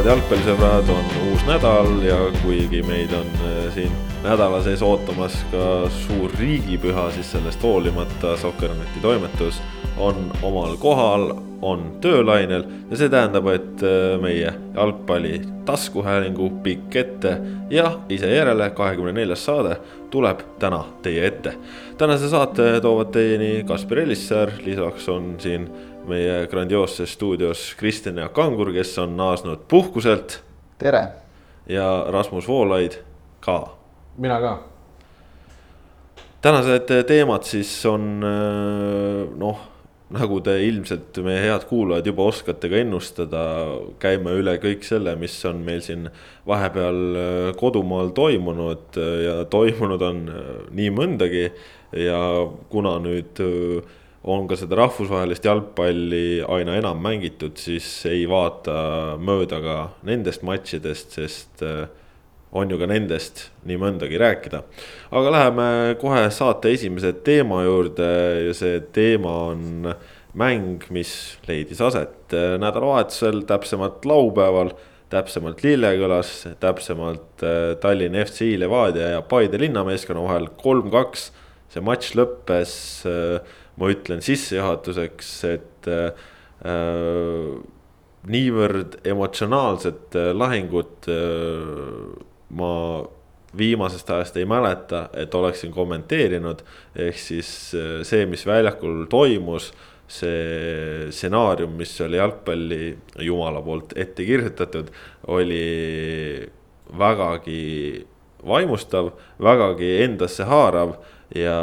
head jalgpallisõbrad, on uus nädal ja kuigi meid on äh, siin nädala sees ootamas ka suur riigipüha, siis sellest hoolimata Sokkerneti toimetus on omal kohal, on töölainel ja see tähendab, et äh, meie jalgpalli taskuhäälingu pikk ette ja ise järele kahekümne neljas saade tuleb täna teie ette. tänase saate toovad teieni Kaspar Elissaar, lisaks on siin meie grandioosses stuudios Kristjan Jaak Kangur, kes on naasnud puhkuselt. tere. ja Rasmus Voolaid ka. mina ka. tänased teemad siis on noh, nagu te ilmselt, meie head kuulajad juba oskate ka ennustada, käime üle kõik selle, mis on meil siin vahepeal kodumaal toimunud ja toimunud on nii mõndagi ja kuna nüüd on ka seda rahvusvahelist jalgpalli aina enam mängitud, siis ei vaata mööda ka nendest matšidest, sest äh, on ju ka nendest nii mõndagi rääkida. aga läheme kohe saate esimese teema juurde ja see teema on mäng, mis leidis aset äh, nädalavahetusel, täpsemalt laupäeval täpsemalt Lillekülas, täpsemalt äh, Tallinna FC Levadia ja Paide linnameeskonna vahel kolm-kaks. see matš lõppes äh, ma ütlen sissejuhatuseks, et äh, niivõrd emotsionaalset äh, lahingut äh, ma viimasest ajast ei mäleta, et oleksin kommenteerinud. ehk siis äh, see, mis väljakul toimus, see stsenaarium, mis oli jalgpalli jumala poolt ette kirjutatud, oli vägagi vaimustav, vägagi endasse haarav ja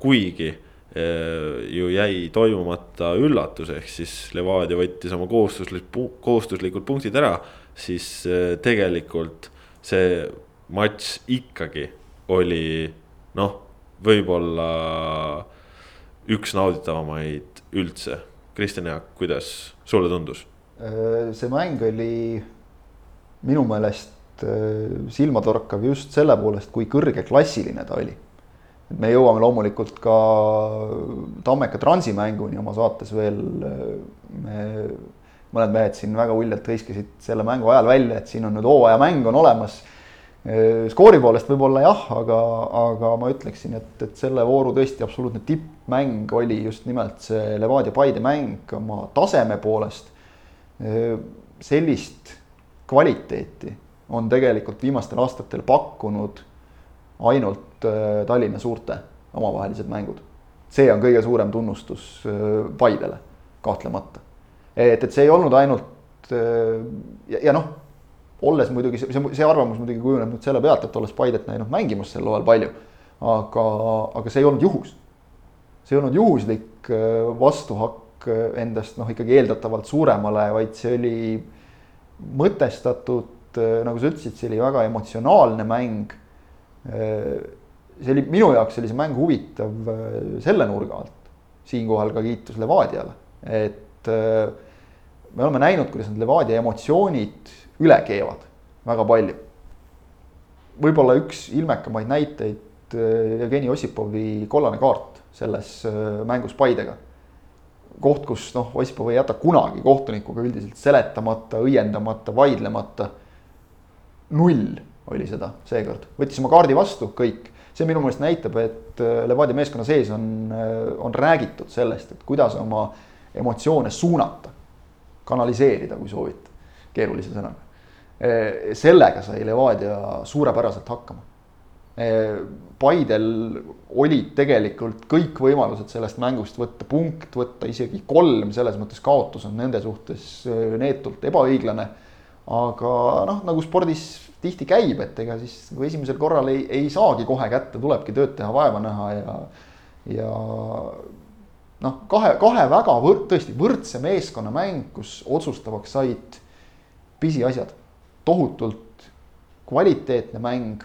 kuigi ju jäi toimumata üllatus, ehk siis Levadia võttis oma kohustuslik, kohustuslikud punktid ära, siis äh, tegelikult see matš ikkagi oli noh, võib-olla üks nauditavamaid üldse. Kristjan Jaak, kuidas sulle tundus? Äh, see mäng oli minu meelest silmatorkav just selle poolest, kui kõrgeklassiline ta oli et me jõuame loomulikult ka Tammeka Transi mänguni oma saates veel. me, mõned mehed siin väga uljalt hõiskasid selle mängu ajal välja, et siin on nüüd hooajamäng on olemas. skoori poolest võib-olla jah, aga, aga ma ütleksin, et, et selle vooru tõesti absoluutne tippmäng oli just nimelt see Levadia-Paide mäng oma taseme poolest. sellist kvaliteeti on tegelikult viimastel aastatel pakkunud ainult Tallinna suurte omavahelised mängud. see on kõige suurem tunnustus äh, Paidele, kahtlemata. et, et see ei olnud ainult äh, ja, ja noh, olles muidugi see, see arvamus muidugi kujuneb nüüd selle pealt, et olles Paidet näinud mängimas sel hooajal palju. aga, aga see ei olnud juhus. see ei olnud juhuslik vastuhakk endast noh, ikkagi eeldatavalt suuremale, vaid see oli mõtestatud, nagu sa ütlesid, see oli väga emotsionaalne mäng see oli minu jaoks oli see mäng huvitav äh, selle nurga alt. siinkohal ka kiitus Levadiale, et äh, me oleme näinud, kuidas need Levadia emotsioonid üle keevad väga palju. võib-olla üks ilmekamaid näiteid äh, Jevgeni Ossipovi kollane kaart selles mängus Paidega. koht, kus noh, Ossipov ei jäta kunagi kohtunikuga üldiselt seletamata, õiendamata, vaidlemata. null oli seda seekord, võttis oma kaardi vastu, kõik. See minu meelest näitab, et äh, Levadia meeskonna sees on, äh, on räägitud sellest, et kuidas oma emotsioone suunata, kanaliseerida, kui soovite, keerulise sõnaga. Äh, sellega sai Levadia suurepäraselt hakkama. Paidel olid tegelikult kõik võimalused sellest mängust võtta punkt, võtta isegi kolm, selles mõttes kaotus on nende suhtes neetult ebaõiglane. aga noh, nagu spordis tihti käib, et ega siis nagu esimesel korral ei, ei saagi kohe kätte, tulebki tööd teha, vaeva näha ja, ja noh, kahe, kahe väga võrd, tõesti võrdse meeskonna mäng, kus otsustavaks said pisiasjad, tohutult kvaliteetne mäng.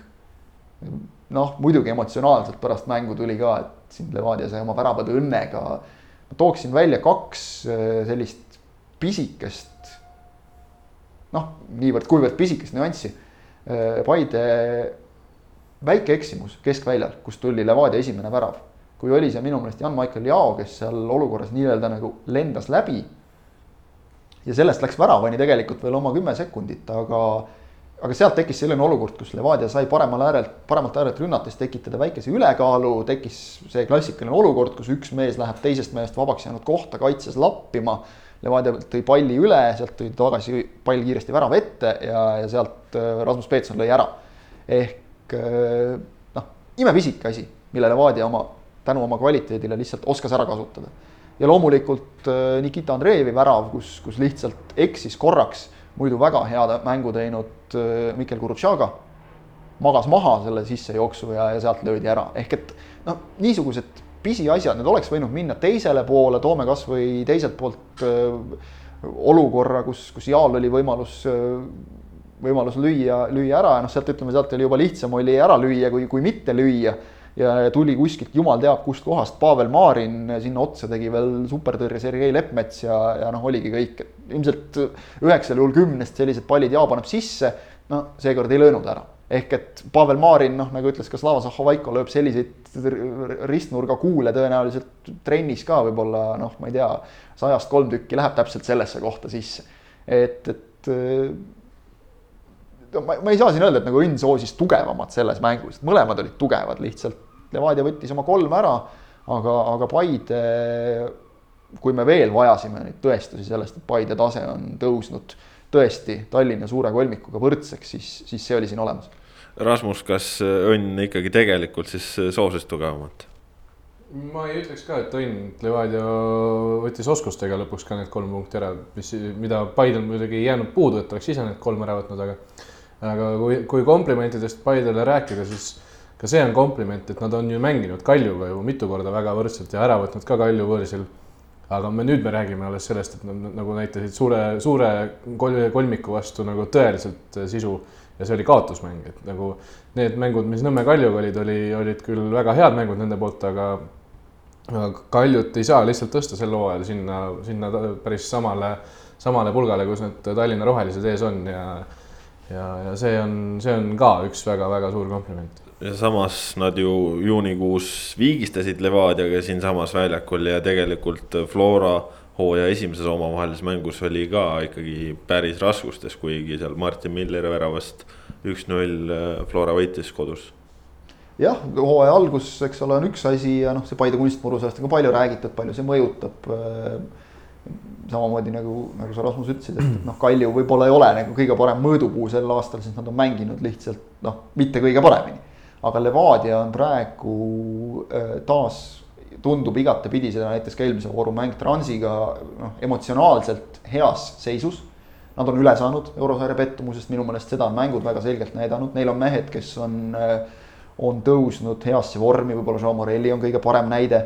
noh, muidugi emotsionaalselt pärast mängu tuli ka, et siin Levadia sai oma väravad õnnega. ma tooksin välja kaks äh, sellist pisikest noh, niivõrd-kuivõrd pisikest nüanssi Paide väike eksimus keskväljal, kust tuli Levadia esimene värav. kui oli see minu meelest Jan-Michael Jao, kes seal olukorras nii-öelda nagu lendas läbi. ja sellest läks väravani tegelikult veel oma kümme sekundit, aga aga sealt tekkis selline olukord, kus Levadia sai paremal äärelt, paremalt äärelt rünnates tekitada väikese ülekaalu, tekkis see klassikaline olukord, kus üks mees läheb teisest mehest vabaks jäänud kohta kaitses lappima. Levadia tõi palli üle, sealt tõi tagasi pall kiiresti värava ette ja, ja sealt äh, Rasmus Peetson lõi ära. ehk äh, noh, imepisike asi, mille Levadia oma, tänu oma kvaliteedile lihtsalt oskas ära kasutada. ja loomulikult äh, Nikita Andreevi värav, kus, kus lihtsalt eksis korraks muidu väga head mängu teinud Mikkel Kurutšaga magas maha selle sissejooksu ja, ja sealt löödi ära, ehk et noh, niisugused pisiasjad, need oleks võinud minna teisele poole, toome kasvõi teiselt poolt öö, äh, olukorra, kus, kus Jaal oli võimalus, äh, võimalus lüüa, lüüa ära ja noh, sealt ütleme, sealt oli juba lihtsam oli ära lüüa, kui, kui mitte lüüa ja tuli kuskilt jumal teab kust kohast Pavel Marin sinna otsa tegi veel supertõrje Sergei Leppmets ja, ja noh, oligi kõik. ilmselt üheksal juhul kümnest sellised pallid Jaa paneb sisse, no seekord ei löönud ära. Ehk et Pavel Marin, noh nagu ütles ka Slava Zahhovaiko, lööb selliseid ristnurga kuule tõenäoliselt trennis ka võib-olla noh, ma ei tea, sajast kolm tükki läheb täpselt sellesse kohta sisse. et, et ma, ma ei saa siin öelda, et nagu õnn soosis tugevamat selles mängus, mõlemad olid tugevad, lihtsalt Levadia võttis oma kolm ära, aga, aga Paide, kui me veel vajasime neid tõestusi sellest, et Paide tase on tõusnud tõesti Tallinna suure kolmikuga võrdseks, siis, siis see oli siin olemas. Rasmus, kas õnn ikkagi tegelikult siis soosis tugevamat? ma ei ütleks ka, et õnn, Levadia võttis oskustega lõpuks ka need kolm punkti ära, mis, mida Paidel muidugi ei jäänud puudu, et oleks ise need kolm ära võtnud, aga aga kui, kui komplimentidest Paidele rääkida, siis ka see on kompliment, et nad on ju mänginud Kaljuga ju mitu korda väga võrdselt ja ära võtnud ka Kalju võõrsil. aga me nüüd me räägime alles sellest, et nad nagu näitasid suure, suure kolmiku vastu nagu tõeliselt sisu ja see oli kaotusmäng, et nagu need mängud, mis Nõmme Kaljuga olid, oli, olid küll väga head mängud nende poolt, aga Kaljut ei saa lihtsalt tõsta sel hooajal sinna, sinna päris samale, samale pulgale, kus need Tallinna rohelised ees on ja ja, ja see on, see on ka üks väga-väga suur kompliment. ja samas nad ju juunikuus viigistasid Levadiaga siinsamas väljakul ja tegelikult Flora hooaja esimeses omavahelises mängus oli ka ikkagi päris raskustes, kuigi seal Martin Milleri väravast üks-null äh, Flora võitis kodus jah, hooaja algus, eks ole, on üks asi ja noh, see Paide kunstmuru, sellest on ka palju räägitud, palju see mõjutab äh, samamoodi nagu, nagu sa Rasmus ütlesid, et noh, Kalju võib-olla ei ole nagu kõige parem mõõdupuu sel aastal, sest nad on mänginud lihtsalt noh, mitte kõige paremini. aga Levadia on praegu äh, taas, tundub igatepidi seda näiteks ka eelmise vooru mäng Transiga noh, emotsionaalselt heas seisus. Nad on üle saanud eurosarja pettumusest, minu meelest seda on mängud väga selgelt näidanud, neil on mehed, kes on, äh, on tõusnud heasse vormi, võib-olla Jean Morelli on kõige parem näide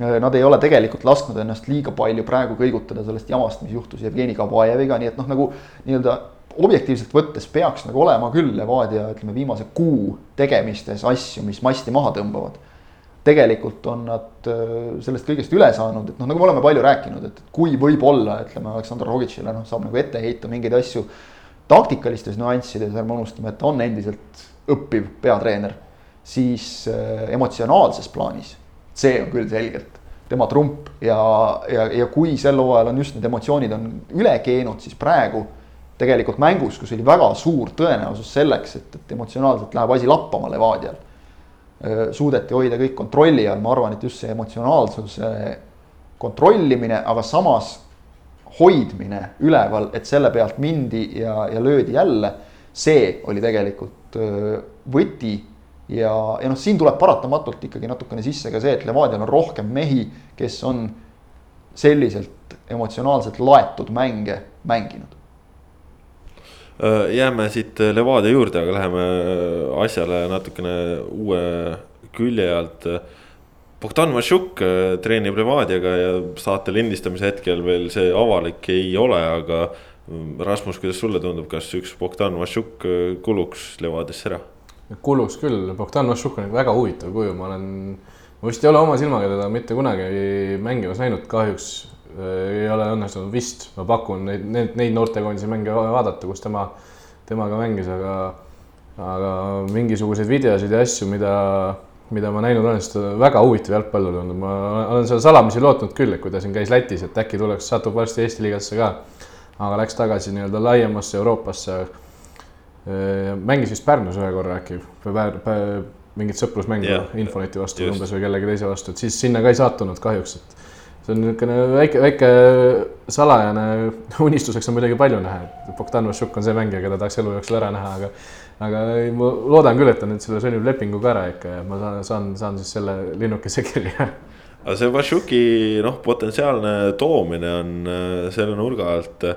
Äh, nad ei ole tegelikult lasknud ennast liiga palju praegu kõigutada sellest jamast, mis juhtus Jevgeni Kabajeviga, nii et noh, nagu nii-öelda objektiivselt võttes peaks nagu olema küll Levadia, ütleme viimase kuu tegemistes asju, mis masti maha tõmbavad. Tegelikult on nad äh, sellest kõigest üle saanud, et noh, nagu me oleme palju rääkinud, et kui võib-olla ütleme, Aleksandr Rogitšile noh, saab nagu ette heita mingeid asju taktikalistes nüanssides, ärme unustame, et ta on endiselt õppiv peatreener, siis äh, emotsionaalses plaanis see on küll selgelt tema trump ja, ja, ja kui sel hooajal on just need emotsioonid on üle keenud, siis praegu tegelikult mängus, kus oli väga suur tõenäosus selleks, et, et emotsionaalselt läheb asi lappama Levadial. Suudeti hoida kõik kontrolli all, ma arvan, et just see emotsionaalsuse kontrollimine, aga samas hoidmine üleval, et selle pealt mindi ja, ja löödi jälle. see oli tegelikult võti ja, ja noh, siin tuleb paratamatult ikkagi natukene sisse ka see, et Levadial on rohkem mehi, kes on selliselt emotsionaalselt laetud mänge mänginud. Äh, jääme siit Levadia juurde, aga läheme asjale natukene uue külje alt. Bogdan Mašuk äh, treenib Levadiaga ja saate lindistamise hetkel veel see avalik ei ole, aga mm, Rasmus, kuidas sulle tundub, kas üks Bogdan Mašuk äh, kuluks Levadiasse ära? kulus küll, Bogdan Mašuk on väga huvitav kuju, ma olen, ma vist ei ole oma silmaga teda mitte kunagi mängimas näinud, kahjuks äh, ei ole õnnestunud vist, ma pakun neid, neid, neid noortekoondise mänge vaadata, kus tema, temaga mängis, aga, aga mingisuguseid videosid ja asju, mida, mida ma näinud olen, sest väga huvitav jalgpallur on, ma olen seal salamisi lootnud küll, et kui ta siin käis Lätis, et äkki tuleks, satub varsti Eesti liigasse ka. aga läks tagasi nii-öelda laiemasse Euroopasse. mängis vist Pärnus ühe korra äkki või pär, mingit sõprusmängu yeah, Infoneti vastu just. umbes või kellegi teise vastu, et siis sinna ka ei sattunud kahjuks, et see on niisugune väike, väike salajane unistuseks on muidugi palju näha, et Bogdan Vašuk on see mängija, keda tahaks elu jooksul ära näha, aga aga ma loodan küll, et ta nüüd selle sõlmib lepingu ka ära ikka ja ma saan, saan, saan siis selle linnukese kirja. Aga see Vašuki noh, potentsiaalne toomine on äh, selle nurga alt äh,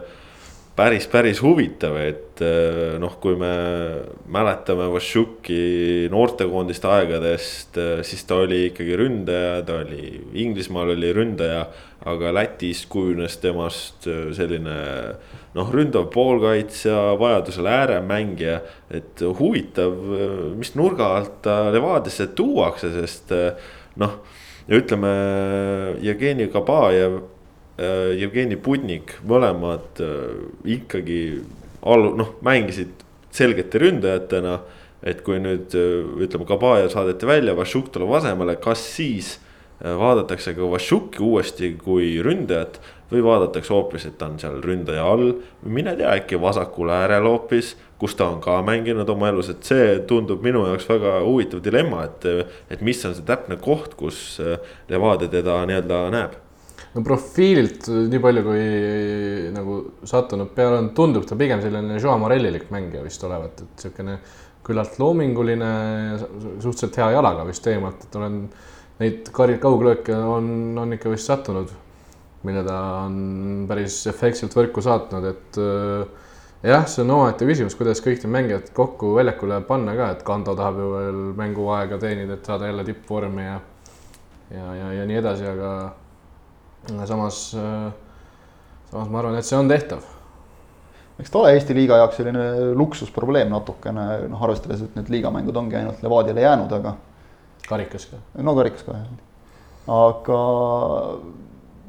päris, päris huvitav, et äh, noh, kui me mäletame Vašuki noortekoondiste aegadest, siis ta oli ikkagi ründaja, ta oli, Inglismaal oli ründaja. aga Lätis kujunes temast selline noh, ründav poolkaitsja, vajadusel ääremängija. et huvitav, mis nurga alt ta Levadiasse tuuakse, sest noh ütleme Jevgeni Kabajev, Jevgeni Putnik, mõlemad äh, ikkagi allu-, noh, mängisid selgete ründajatena. et kui nüüd äh, ütleme, Kabajev saadeti välja, Vašuk tuleb asemele, kas siis vaadatakse ka Vašuki uuesti kui ründajat või vaadatakse hoopis, et ta on seal ründaja all. mine tea, äkki vasakul äärel hoopis kus ta on ka mänginud oma elus, et see tundub minu jaoks väga huvitav dilemma, et. et mis on see täpne koht, kus äh, Levadia teda nii-öelda näeb. No profiililt nii palju, kui nagu sattunud peale on, tundub ta pigem selline Joa Morellilik mängija vist olevat, et niisugune küllalt loominguline, suhteliselt hea jalaga vist eemalt, et olen neid kauglööke on, on ikka vist sattunud, mille ta on päris efektselt võrku saatnud, et äh, jah, see on omaette küsimus, kuidas kõik need mängijad kokku väljakule panna ka, et Kando tahab ju veel mänguaega teenida, et saada jälle tippvormi ja ja, ja, ja nii edasi, aga samas, samas ma arvan, et see on tehtav. eks ta ole Eesti liiga jaoks selline luksusprobleem natukene, noh, arvestades, et need liigamängud ongi ainult Levadiale jäänud, aga. karikas ka. no karikas ka jah, aga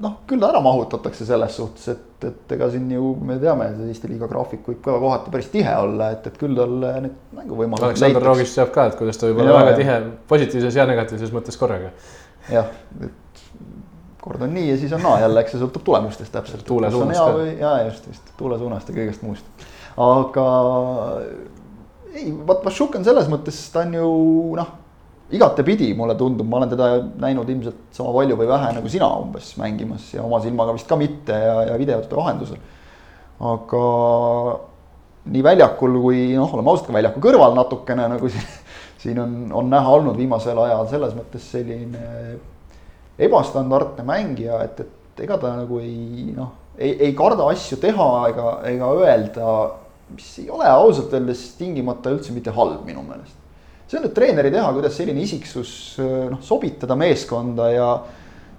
noh, küll ta ära mahutatakse selles suhtes, et, et ega siin ju me teame, see Eesti liiga graafik võib ka kohati päris tihe olla, et, et küll tal need mänguvõimalused. Aleksandr Roogist teab ka, et kuidas ta võib olla väga ja. tihe positiivses ja negatiivses mõttes korraga. jah, et kord on nii ja siis on naa jälle, eks see sõltub tulemustest täpselt. tuule suunast ka. ja just, just tuule suunast ja kõigest muust. aga ei, vaat Vašuk on selles mõttes, ta on ju noh igatepidi mulle tundub, ma olen teda näinud ilmselt sama palju või vähe nagu sina umbes mängimas ja oma silmaga vist ka mitte ja, ja videote vahendusel. aga nii väljakul kui noh, oleme ausad, ka väljaku kõrval natukene nagu siin, siin on, on näha olnud viimasel ajal selles mõttes selline ebastandardne mängija, et, et ega ta nagu ei noh, ei, ei karda asju teha ega, ega öelda, mis ei ole ausalt öeldes tingimata üldse mitte halb minu meelest see on nüüd treeneri teha, kuidas selline isiksus noh, sobitada meeskonda ja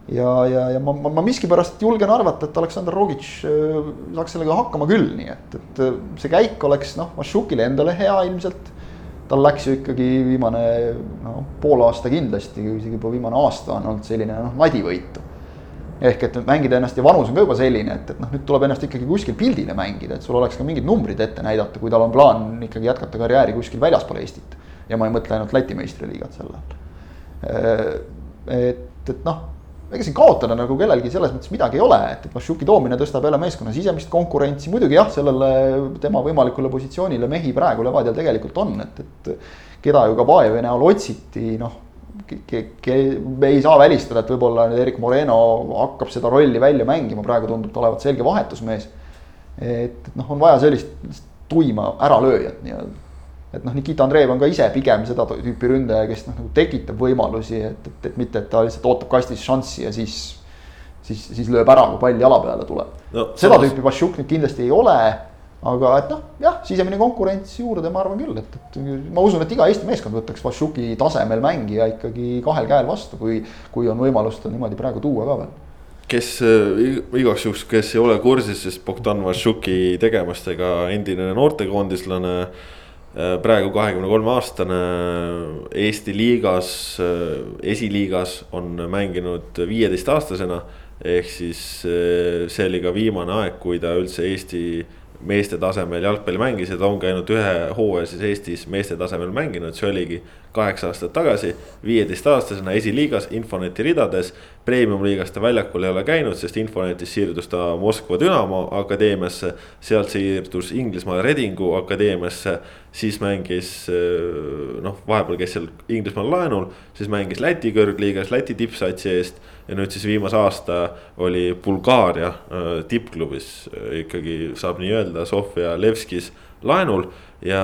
ja, ja, ja ma, ma, ma miskipärast julgen arvata, et Aleksandr Rogic saaks sellega hakkama küll, nii et, et see käik oleks noh, Mašukile endale hea ilmselt. Tal läks ju ikkagi viimane no pool aasta kindlasti, isegi juba viimane aasta on olnud selline noh, nadivõitu. ehk et mängida ennast ja vanus on ka juba selline, et, et noh, nüüd tuleb ennast ikkagi kuskil pildile mängida, et sul oleks ka mingid numbrid ette näidata, kui tal on plaan ikkagi jätkata karjääri kuskil väljaspool Eestit ja ma ei mõtle ainult Läti meistriliigat sel ajal. Äh, et, et noh, ega siin kaotada nagu kellelgi selles mõttes midagi ei ole, et, et Vašuki toomine tõstab jälle meeskonna sisemist konkurentsi, muidugi jah, sellele tema võimalikule positsioonile mehi praegu Levadial tegelikult on, et, et keda ju ka Paevi näol otsiti, noh me ei saa välistada, et võib-olla nüüd Erik Moreno hakkab seda rolli välja mängima, praegu tundub ta olevat selge vahetusmees. et, et noh, on vaja sellist tuima äralööjat nii-öelda et noh, Nikita Andreev on ka ise pigem seda tüüpi ründaja, kes noh, nagu tekitab võimalusi, et, et, et mitte, et ta lihtsalt ootab kastis šanssi ja siis. siis, siis lööb ära, kui pall jala peale tuleb no,. seda samas... tüüpi Vašjuk nüüd kindlasti ei ole. aga et noh, jah, sisemine konkurents juurde, ma arvan küll, et, et ma usun, et iga Eesti meeskond võtaks Vašuki tasemel mängija ikkagi kahel käel vastu, kui, kui on võimalus ta niimoodi praegu tuua ka veel kes äh, igaks juhuks, kes ei ole kursis, siis Bogdan Vašuki tegemistega endine noortekoondislane Äh, praegu kahekümne kolme aastane Eesti liigas, äh, esiliigas on mänginud viieteistaastasena. ehk siis äh, see oli ka viimane aeg, kui ta üldse Eesti meeste tasemel jalgpalli mängis ja ta ongi ainult ühe hooaja siis Eestis meeste tasemel mänginud, see oligi kaheksa aastat tagasi. viieteistaastasena esiliigas Infoneti ridades, premium-liigas ta väljakul ei ole käinud, sest Infonetis siirdus ta Moskva Dünamo akadeemiasse. sealt siirdus Inglismaa Redingu akadeemiasse, siis mängis noh, vahepeal käis seal Inglismaal laenul, siis mängis Läti kõrgliigas Läti tippsatsi eest ja nüüd siis viimase aasta oli Bulgaaria äh, tippklubis äh, ikkagi saab nii öelda Sofia Levskis laenul ja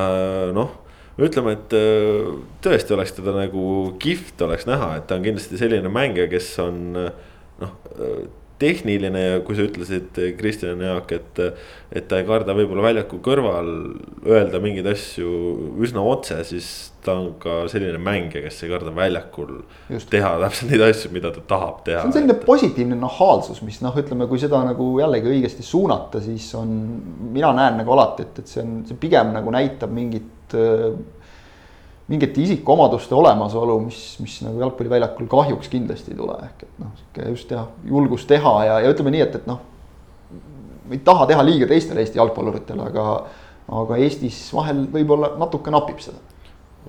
noh ütleme, et äh, tõesti oleks teda nagu kihvt oleks näha, et ta on kindlasti selline mängija, kes on noh tehniline ja kui sa ütlesid, Kristjan Jaak, et. et ta ei karda võib-olla väljaku kõrval öelda mingeid asju üsna otse, siis ta on ka selline mängija, kes ei karda väljakul Just. teha täpselt neid asju, mida ta tahab teha. see on selline positiivne nahaalsus, mis noh, ütleme, kui seda nagu jällegi õigesti suunata, siis on. mina näen nagu alati, et, et see on, see pigem nagu näitab mingit mingite isikuomaduste olemasolu, mis, mis nagu jalgpalliväljakul kahjuks kindlasti ei tule, ehk et noh, sihuke just jah, julgus teha ja, ja ütleme nii, et, et noh. ei taha teha liiga teistele Eesti jalgpalluritele, aga, aga Eestis vahel võib-olla natuke napib seda.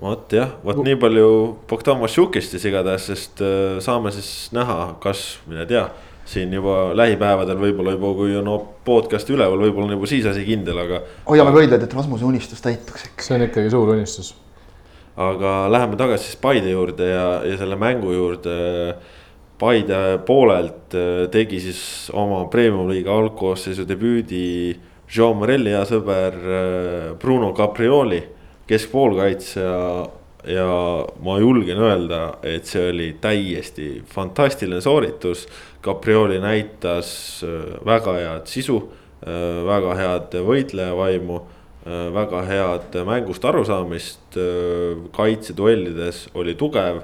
Vot jah, vot nii palju Bogdan Mašukist siis igatahes, sest äh, saame siis näha, kas, mine tea siin juba lähipäevadel võib-olla juba, kui on podcast üleval, võib-olla on juba siis asi kindel, aga. hoiame köided, et Rasmuse unistus täituks ikka. see on ikkagi suur unistus aga läheme tagasi siis Paide juurde ja, ja selle mängu juurde. Paide poolelt äh, tegi siis oma premium-liiga algkoosseisu debüüdi Jean Morelli hea sõber äh, Bruno Caprioli, keskpoolkaitsja. ja ma julgen öelda, et see oli täiesti fantastiline sooritus. Caprioli näitas äh, väga head sisu, väga head võitlejavaimu Äh, väga head mängust arusaamist, äh, kaitseduellides oli tugev.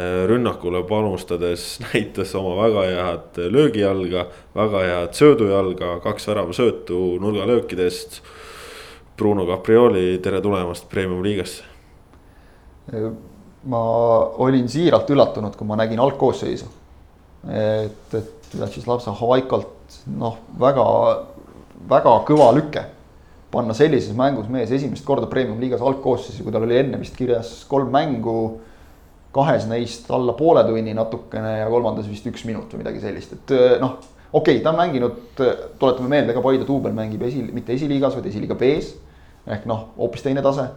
Äh, rünnakule panustades näitas oma väga head löögijalga, väga head söödujalga, kaks väravasöötu nurgalöökidest. Bruno Caprioli, tere tulemast premium-liigasse. ma olin siiralt üllatunud, kui ma nägin algkoosseisu. et, et Vjatšeslav Havaikolt noh, väga, väga kõva lüke panna sellises mängus mees esimest korda premium-liigas algkoosseisu, kui tal oli enne vist kirjas kolm mängu. kahes neist alla poole tunni natukene ja kolmandas vist üks minut või midagi sellist, et noh. Okei okay,, ta on mänginud, tuletame meelde ka Paide duubel mängib esi, mitte esiliigas, vaid esiliiga B-s. ehk noh, hoopis teine tase.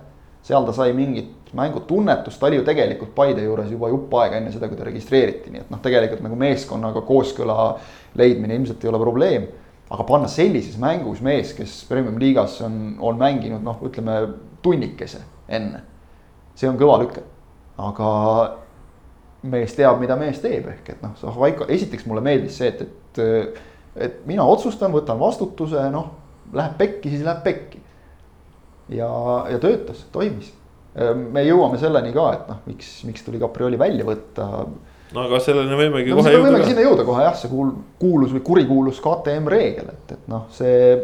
seal ta sai mingit mängutunnetust, ta oli ju tegelikult Paide juures juba jupp aega enne seda, kui ta registreeriti, nii et noh, tegelikult nagu meeskonnaga kooskõla leidmine ilmselt ei ole probleem aga panna sellises mängus mees, kes premium liigas on, on mänginud noh, ütleme tunnikese enne. see on kõva lüke, aga mees teab, mida mees teeb, ehk et noh, Zahvaiko, esiteks mulle meeldis see, et, et. Et mina otsustan, võtan vastutuse, noh, läheb pekki, siis läheb pekki. ja, ja töötas, toimis. me jõuame selleni ka, et noh, miks, miks tuli Caprioli välja võtta no aga selleni võimegi no, kohe jõuda. võimegi sinna jõuda kohe jah, see kuul-, kuulus või kurikuulus KTM reegel, et, et noh, see.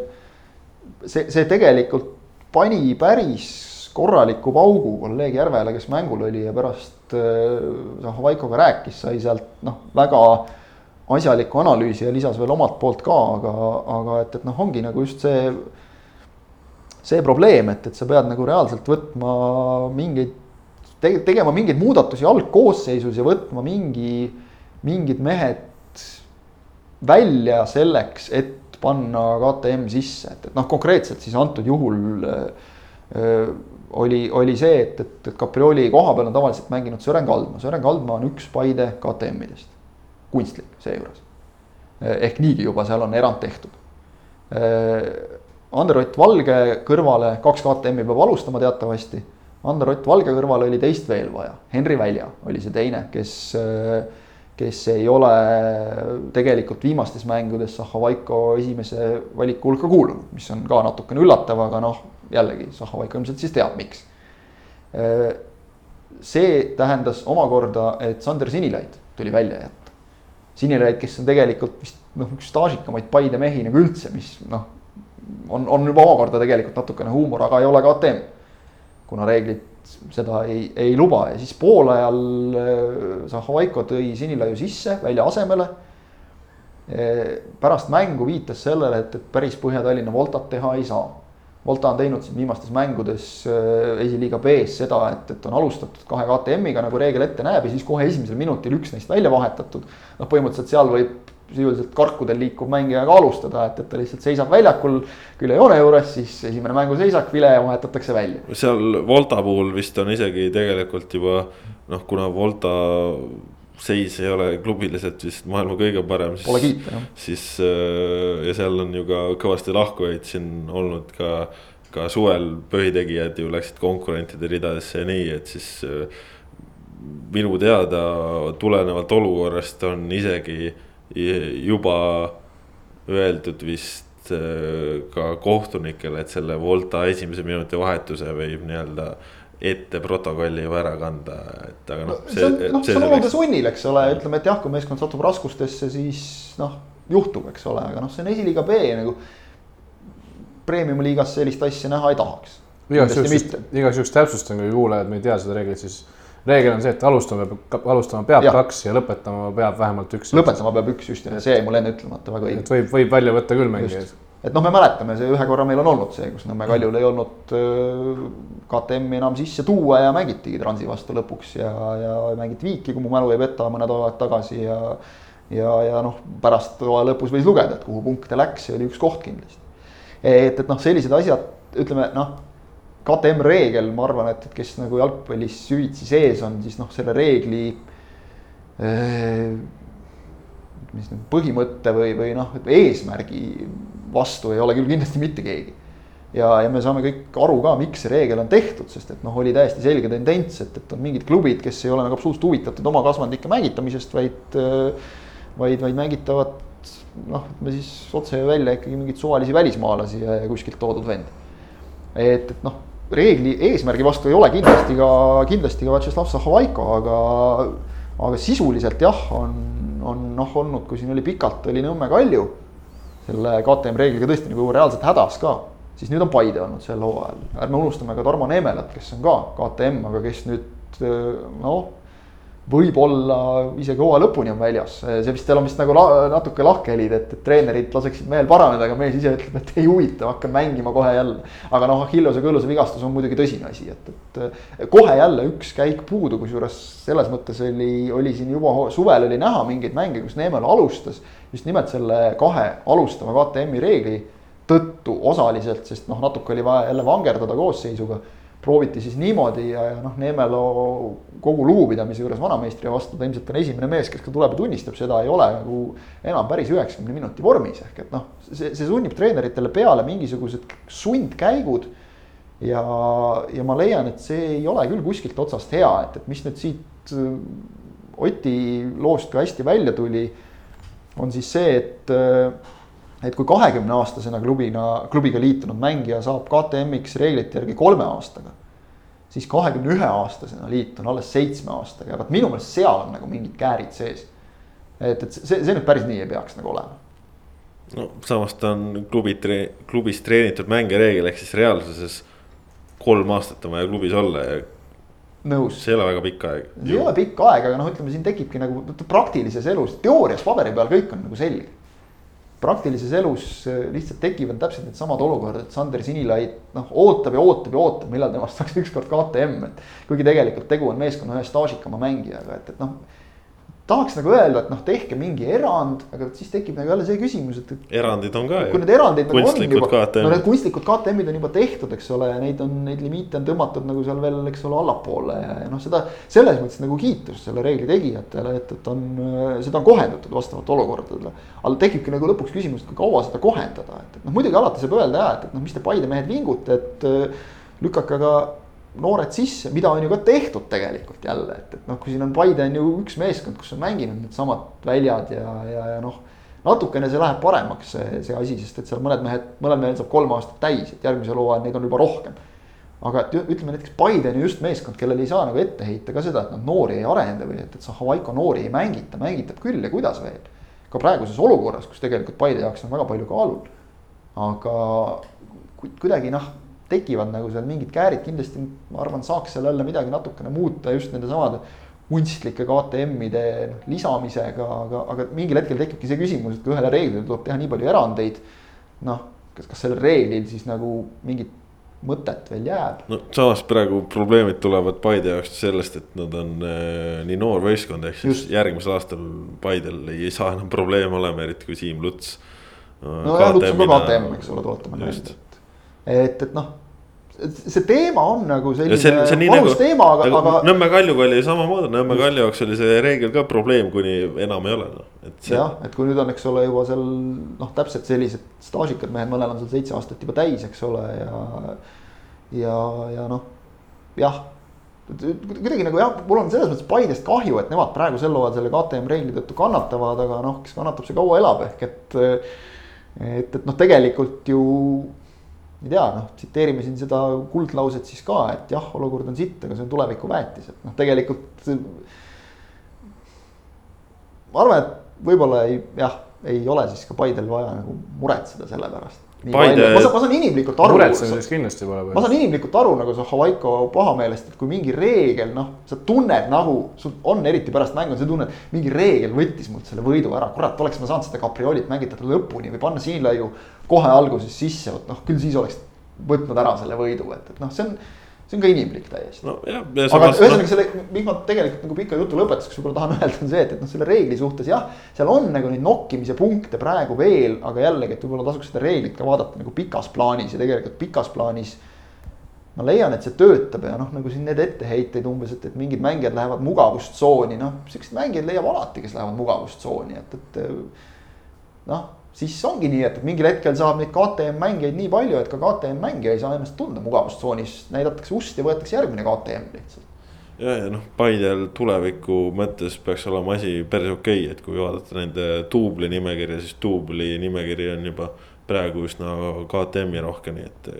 see, see tegelikult pani päris korraliku paugu kolleeg Järvele, kes mängul oli ja pärast noh, Vaikoga rääkis, sai sealt noh, väga asjalikku analüüsi ja lisas veel omalt poolt ka, aga, aga et, et noh, ongi nagu just see. see probleem, et, et sa pead nagu reaalselt võtma mingeid tege-, tegema mingeid muudatusi algkoosseisus ja võtma mingi, mingid mehed välja selleks, et panna KTM sisse, et, et noh, konkreetselt siis antud juhul öö, oli, oli see, et, et, et Caprioli koha peal on tavaliselt mänginud Sören Kaldma, Sören Kaldma on üks Paide KTM-idest. Kunstlik seejuures. ehk niigi juba seal on erand tehtud. Ander-Ott Valge kõrvale kaks KTM-i peab alustama teatavasti Andor Ott Valge kõrval oli teist veel vaja, Henri Välja oli see teine, kes, kes ei ole tegelikult viimastes mängudes Zahhovaiko esimese valiku hulka kuulunud, mis on ka natukene üllatav, aga noh, jällegi Zahhovaiko ilmselt siis teab, miks. see tähendas omakorda, et Sander Sinilaid tuli välja jätta. Sinilaid, kes on tegelikult vist noh, üks staažikamaid Paide mehi nagu üldse, mis noh, on, on juba omakorda tegelikult natukene huumor, aga ei ole KTM kuna reeglid seda ei, ei luba ja siis poolajal äh, Zahhovaiko tõi Sinilaiu sisse välja asemele. Äh, pärast mängu viitas sellele, et, et päris Põhja-Tallinna Voltat teha ei saa. Volta on teinud siin viimastes mängudes äh, esiliiga B-s seda, et, et on alustatud kahe KTM-iga nagu reegel ette näeb ja siis kohe esimesel minutil üks neist välja vahetatud. noh, põhimõtteliselt seal võib sisuliselt karkudel liikuv mängija ka alustada, et, et ta lihtsalt seisab väljakul küljejoone juures, siis esimene mänguseisak, vile vahetatakse välja. seal Volta puhul vist on isegi tegelikult juba noh, kuna Volta seis ei ole klubiliselt vist maailma kõige parem. Pole kiita jah. siis äh, ja seal on ju ka kõvasti lahkujaid siin olnud ka, ka suvel põhitegijad ju läksid konkurentide ridadesse ja nii, et siis äh, minu teada tulenevalt olukorrast on isegi juba öeldud vist äh, ka kohtunikele, et selle Volta esimese minuti vahetuse võib nii-öelda ette protokolli ju ära kanda, et aga noh. see on, noh, see on olude sunnil, eks ole, ütleme, et jah, kui meeskond satub raskustesse, siis noh, juhtub, eks ole, aga noh, see on esiliiga B nagu. Premium liigas sellist asja näha ei tahaks. igaks juhuks, igaks juhuks täpsustan, kui kuulajad, me ei tea seda reeglit, siis reegel on see, et alustama peab, alustama peab ja. kaks ja lõpetama peab vähemalt üks. lõpetama peab üks just ja see jäi mul enne ütlemata väga õige. et võib, võib välja võtta küll mängijaid et noh, me mäletame, see ühe korra meil on olnud see, kus Nõmme Kaljul ei olnud KTM-i enam sisse tuua ja mängitigi Transi vastu lõpuks ja, ja mängiti viiki, kui mu mälu ei peta, mõned hooajad tagasi ja. ja, ja noh, pärast hooaja lõpus võis lugeda, et kuhu punkte läks, see oli üks koht kindlasti. et, et noh, sellised asjad, ütleme noh, KTM reegel, ma arvan, et, et kes nagu jalgpallis süvitsi sees on, siis noh, selle reegli mis nüüd põhimõtte või, või noh, eesmärgi vastu ei ole küll kindlasti mitte keegi. ja, ja me saame kõik aru ka, miks see reegel on tehtud, sest et noh, oli täiesti selge tendents, et, et on mingid klubid, kes ei ole nagu absoluutselt huvitatud oma kasvandike mängitamisest, vaid. vaid, vaid mängitavad noh, ütleme siis otse välja ikkagi mingeid suvalisi välismaalasi ja, ja kuskilt toodud vend. et, et noh, reegli eesmärgi vastu ei ole kindlasti ka, kindlasti ka Vjatšeslav Zahhovaiko, aga, aga sisuliselt jah, on, on noh olnud, kui siin oli pikalt, oli Nõmme Kalju selle KTM reegliga tõesti nagu reaalselt hädas ka, siis nüüd on Paide olnud sel hooajal. ärme unustame ka Tarmo Neemelat, kes on ka KTM, aga kes nüüd noh võib-olla isegi hooaja lõpuni on väljas, see vist, seal on vist nagu la, natuke lahkhelid, et, et treenerid laseksid mehel paraneda, aga mees ise ütleb, et ei huvita, hakkan mängima kohe jälle. aga noh, Achilleuse kõõluse vigastus on muidugi tõsine asi, et, et kohe jälle üks käik puudu, kusjuures selles mõttes oli, oli siin juba suvel oli näha mingeid mänge, kus Neemel alustas just nimelt selle kahe alustava KTM-i reegli tõttu osaliselt, sest noh, natuke oli vaja jälle vangerdada koosseisuga prooviti siis niimoodi ja, ja noh, Neemelo kogu lugupidamise juures vanameistri vastu, ta ilmselt on esimene mees, kes ka tuleb ja tunnistab seda, ei ole nagu enam päris üheksakümne minuti vormis, ehk et noh, see, see sunnib treeneritele peale mingisugused sundkäigud. ja, ja ma leian, et see ei ole küll kuskilt otsast hea, et, et mis nüüd siit äh, Oti loost ka hästi välja tuli, on siis see, et äh, et kui kahekümne aastasena klubina, klubiga liitunud mängija saab KTM-iks reeglite järgi kolme aastaga. siis kahekümne ühe aastasena liit on alles seitsme aastaga ja vot minu meelest seal on nagu mingid käärid sees. et, et see, see nüüd päris nii ei peaks nagu olema. no samas ta on klubi, klubis treenitud mängija reegel, ehk siis reaalsuses kolm aastat on vaja klubis olla ja nõus. see ei ole väga pikk aeg. ei ole pikk aeg, aga noh, ütleme siin tekibki nagu praktilises elus, teoorias paberi peal kõik on nagu selge praktilises elus äh, lihtsalt tekivad täpselt needsamad olukorrad, et Sander Sinilaid noh, ootab ja ootab ja ootab, millal temast saaks ükskord KTM, et. kuigi tegelikult tegu on meeskonna ühe staažikama mängijaga, et, et noh tahaks nagu öelda, et noh, tehke mingi erand, aga siis tekib nagu jälle see küsimus, et. erandid on ka kui need erandid nagu on juba, no need kunstlikud KTM-id on juba tehtud, eks ole, ja neid on, neid limiite on tõmmatud nagu seal veel, eks ole, allapoole ja, ja noh, seda. selles mõttes nagu kiitus selle reegli tegijatele, et, et on, seda on kohendatud vastavalt olukordadele. aga tekibki nagu lõpuks küsimus, et kui kaua seda kohendada, et, et noh, muidugi alati saab öelda ja, et, et noh, mis te Paide mehed vingute, et lükake aga noored sisse, mida on ju ka tehtud tegelikult jälle, et, et noh, kui siin on Paide on ju üks meeskond, kus on mänginud needsamad väljad ja, ja, ja noh. natukene see läheb paremaks, see, see asi, sest et seal mõned mehed, mõnel mehel saab kolm aastat täis, et järgmisel hooajal neid on juba rohkem. aga et ütleme näiteks Paide on ju just meeskond, kellel ei saa nagu ette heita ka seda, et nad noori ei arenda või et, et Zahhovaiko noori ei mängita, mängitab küll ja kuidas veel. ka praeguses olukorras, kus tegelikult Paide jaoks on väga palju kaalul. aga kuidagi noh tekivad nagu seal mingid käärid, kindlasti ma arvan, saaks seal jälle midagi natukene muuta just nende samade kunstlike KTM-ide noh lisamisega, aga, aga mingil hetkel tekibki see küsimus, et kui ühele reeglile tuleb teha nii palju erandeid. noh, kas, kas sellel reeglil siis nagu mingit mõtet veel jääb. no samas praegu probleemid tulevad Paide jaoks sellest, et nad on äh, nii noor võistkond, ehk siis Just. järgmisel aastal Paidel ei saa enam probleeme olema, eriti kui Siim Luts äh,. no ja Luts on ka KTM, eks ole, tuletame meelde, et, et, et noh see teema on nagu selline see, see valus nagu, teema, aga, aga. Nõmme Kaljuga oli samamoodi, Nõmme Kalju jaoks oli see reegel ka probleem, kuni enam ei ole noh, see.... jah, et kui nüüd on, eks ole, juba seal noh, täpselt sellised staažikad mehed, mõnel on seal seitse aastat juba täis, eks ole, ja. ja, ja noh, jah kuidagi nagu jah, mul on selles mõttes Paidest kahju, et nemad praegu sel hooajal selle KTM reegli tõttu kannatavad, aga noh, kes kannatab, see kaua elab, ehk et. et, et noh, tegelikult ju ei tea, noh, tsiteerime siin seda kuldlauset siis ka, et jah, olukord on sitt, aga see on tuleviku väetis, et noh, tegelikult. ma arvan, et võib-olla ei, jah, ei ole siis ka Paidel vaja nagu muretseda selle pärast Paide... ma saan, ma saan inimlikult aru. muretsemiseks kindlasti pole. ma saan inimlikult aru nagu see Havaiko pahameelest, et kui mingi reegel, noh, sa tunned nagu, sul on eriti pärast mängu, sa tunned, mingi reegel võttis mult selle võidu ära, kurat, oleks ma saanud seda kaprioolit mängida lõpuni või panna siinlaiu kohe alguses sisse, vot noh, küll siis oleks võtnud ära selle võidu, et, et noh, see on see on ka inimlik täiesti no,. aga ühesõnaga selle, miks ma tegelikult nagu pika jutu lõpetuseks võib-olla tahan öelda, on see, et, et noh, selle reegli suhtes jah. seal on nagu neid nokkimise punkte praegu veel, aga jällegi, et võib-olla tasuks seda reeglit ka vaadata nagu pikas plaanis ja tegelikult pikas plaanis. ma leian, et see töötab ja noh, nagu siin need etteheiteid umbes, et, et mingid mängijad lähevad mugavustsooni, noh, siukseid mängijaid leiab alati, kes lähevad mugavustsooni, et, et noh siis ongi nii, et mingil hetkel saab neid KTM mängijaid nii palju, et ka KTM mängija ei saa ennast tunda mugavustsoonis, näidatakse ust ja võetakse järgmine KTM lihtsalt. ja, ja noh, Paidel tuleviku mõttes peaks olema asi päris okei okay,, et kui vaadata nende duubli nimekirja, siis duubli nimekiri on juba praegu üsna KTM-i rohke, nii et.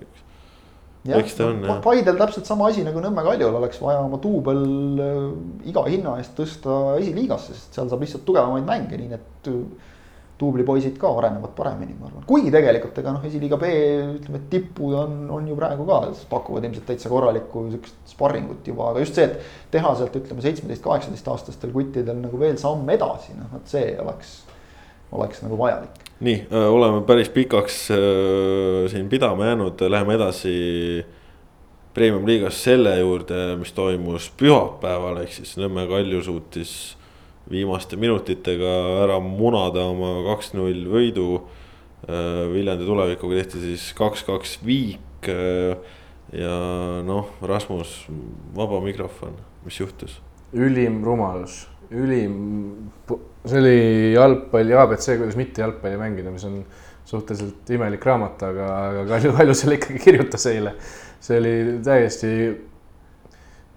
eks ta on jah. Paidel täpselt sama asi nagu Nõmme Kaljul oleks vaja oma duubel äh, iga hinna eest tõsta esiliigasse, sest seal saab lihtsalt tugevamaid mänge, nii et duublipoisid ka arenevad paremini, ma arvan, kuigi tegelikult ega noh, esiliiga B ütleme, et tipud on, on ju praegu ka, pakuvad ilmselt täitsa korralikku sihukest sparringut juba, aga just see, et teha sealt ütleme seitsmeteist, kaheksateist aastastel kuttidel nagu veel samm edasi, noh, vot see oleks, oleks nagu vajalik. nii, äh, oleme päris pikaks äh, siin pidama jäänud, läheme edasi premium-liigas selle juurde, mis toimus pühapäeval, ehk siis Nõmme Kalju suutis viimaste minutitega ära munada oma kaks-null võidu. Äh, Viljandi tulevikuga tehti siis kaks-kaks viik. Äh, ja noh, Rasmus, vaba mikrofon, mis juhtus? ülim rumalus, ülim, see oli jalgpalli abc, kuidas mitte jalgpalli mängida, mis on suhteliselt imelik raamat, aga, aga Kalju, Kalju selle ikkagi kirjutas eile. see oli täiesti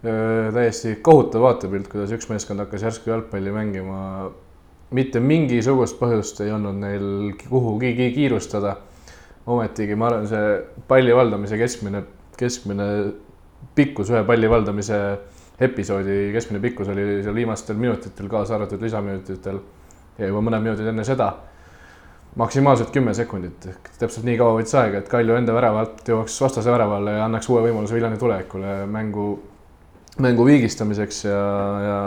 täiesti kohutav vaatepilt, kuidas üks meeskond hakkas järsku jalgpalli mängima. mitte mingisugust põhjust ei olnud neil kuhugi kiirustada. ometigi ma arvan, see palli valdamise keskmine, keskmine pikkus, ühe palli valdamise episoodi keskmine pikkus oli seal viimastel minutitel, kaasa arvatud lisaminutitel ja juba mõned minutid enne seda maksimaalselt kümme sekundit ehk täpselt nii kaua võttis aega, et Kalju enda värava alt jõuaks vastase väravale ja annaks uue võimaluse Viljandi tulevikule mängu mängu viigistamiseks ja, ja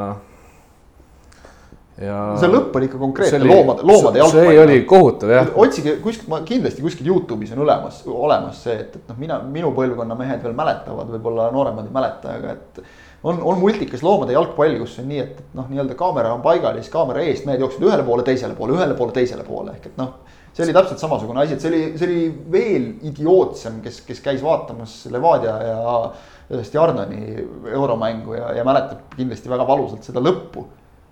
ja. see lõpp oli ikka konkreetne oli, loomade, loomade jalgpall. see oli kohutav jah. otsige kuskilt, ma kindlasti kuskil Youtube'is on olemas, olemas see, et, et noh, mina, minu põlvkonna mehed veel mäletavad, võib-olla nooremad ei mäleta, aga et. on, on multikas Loomade jalgpall, kus on nii, et, et noh, nii-öelda kaamera on paigal ja siis kaamera eest mehed jooksevad ühele poole, teisele poole, ühele poole, teisele poole ehk et noh. see oli täpselt samasugune asi, et see oli, see oli veel idiootsem, kes, kes käis vaatamas Levadia ja ühest Jarnani euromängu ja, ja mäletab kindlasti väga valusalt seda lõppu.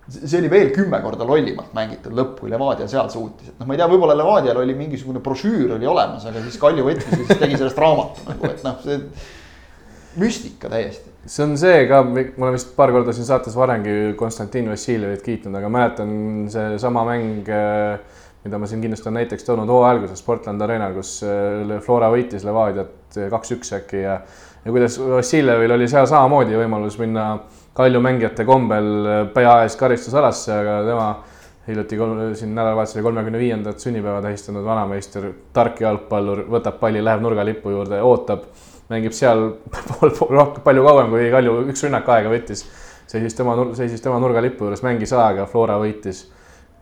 see oli veel kümme korda lollimalt mängitud lõpp, kui Levadia seal suutis, et noh, ma ei tea, võib-olla Levadial oli mingisugune brošüür oli olemas, aga siis Kalju võttis ja siis tegi sellest raamatu nagu, et noh, see müstika täiesti. see on see ka, ma olen vist paar korda siin saates varemgi Konstantin Vassiljevit kiitnud, aga mäletan seesama mäng mida ma siin kindlasti olen näiteks toonud hooaja alguses Portland Arenal, kus Flora võitis Levadiat kaks-üks äkki ja ja kuidas Vassiljevil oli seal samamoodi võimalus minna Kalju mängijate kombel pea ees karistusalasse, aga tema hiljuti siin nädalavahetusel kolmekümne viiendat sünnipäeva tähistanud vanameister, tark jalgpallur, võtab palli, läheb nurgalipu juurde, ootab, mängib seal pool, pool, palju kauem kui Kalju üks rünnak aega võttis. seisis tema, seisis tema nurgalipu juures, mängis aega, Flora võitis.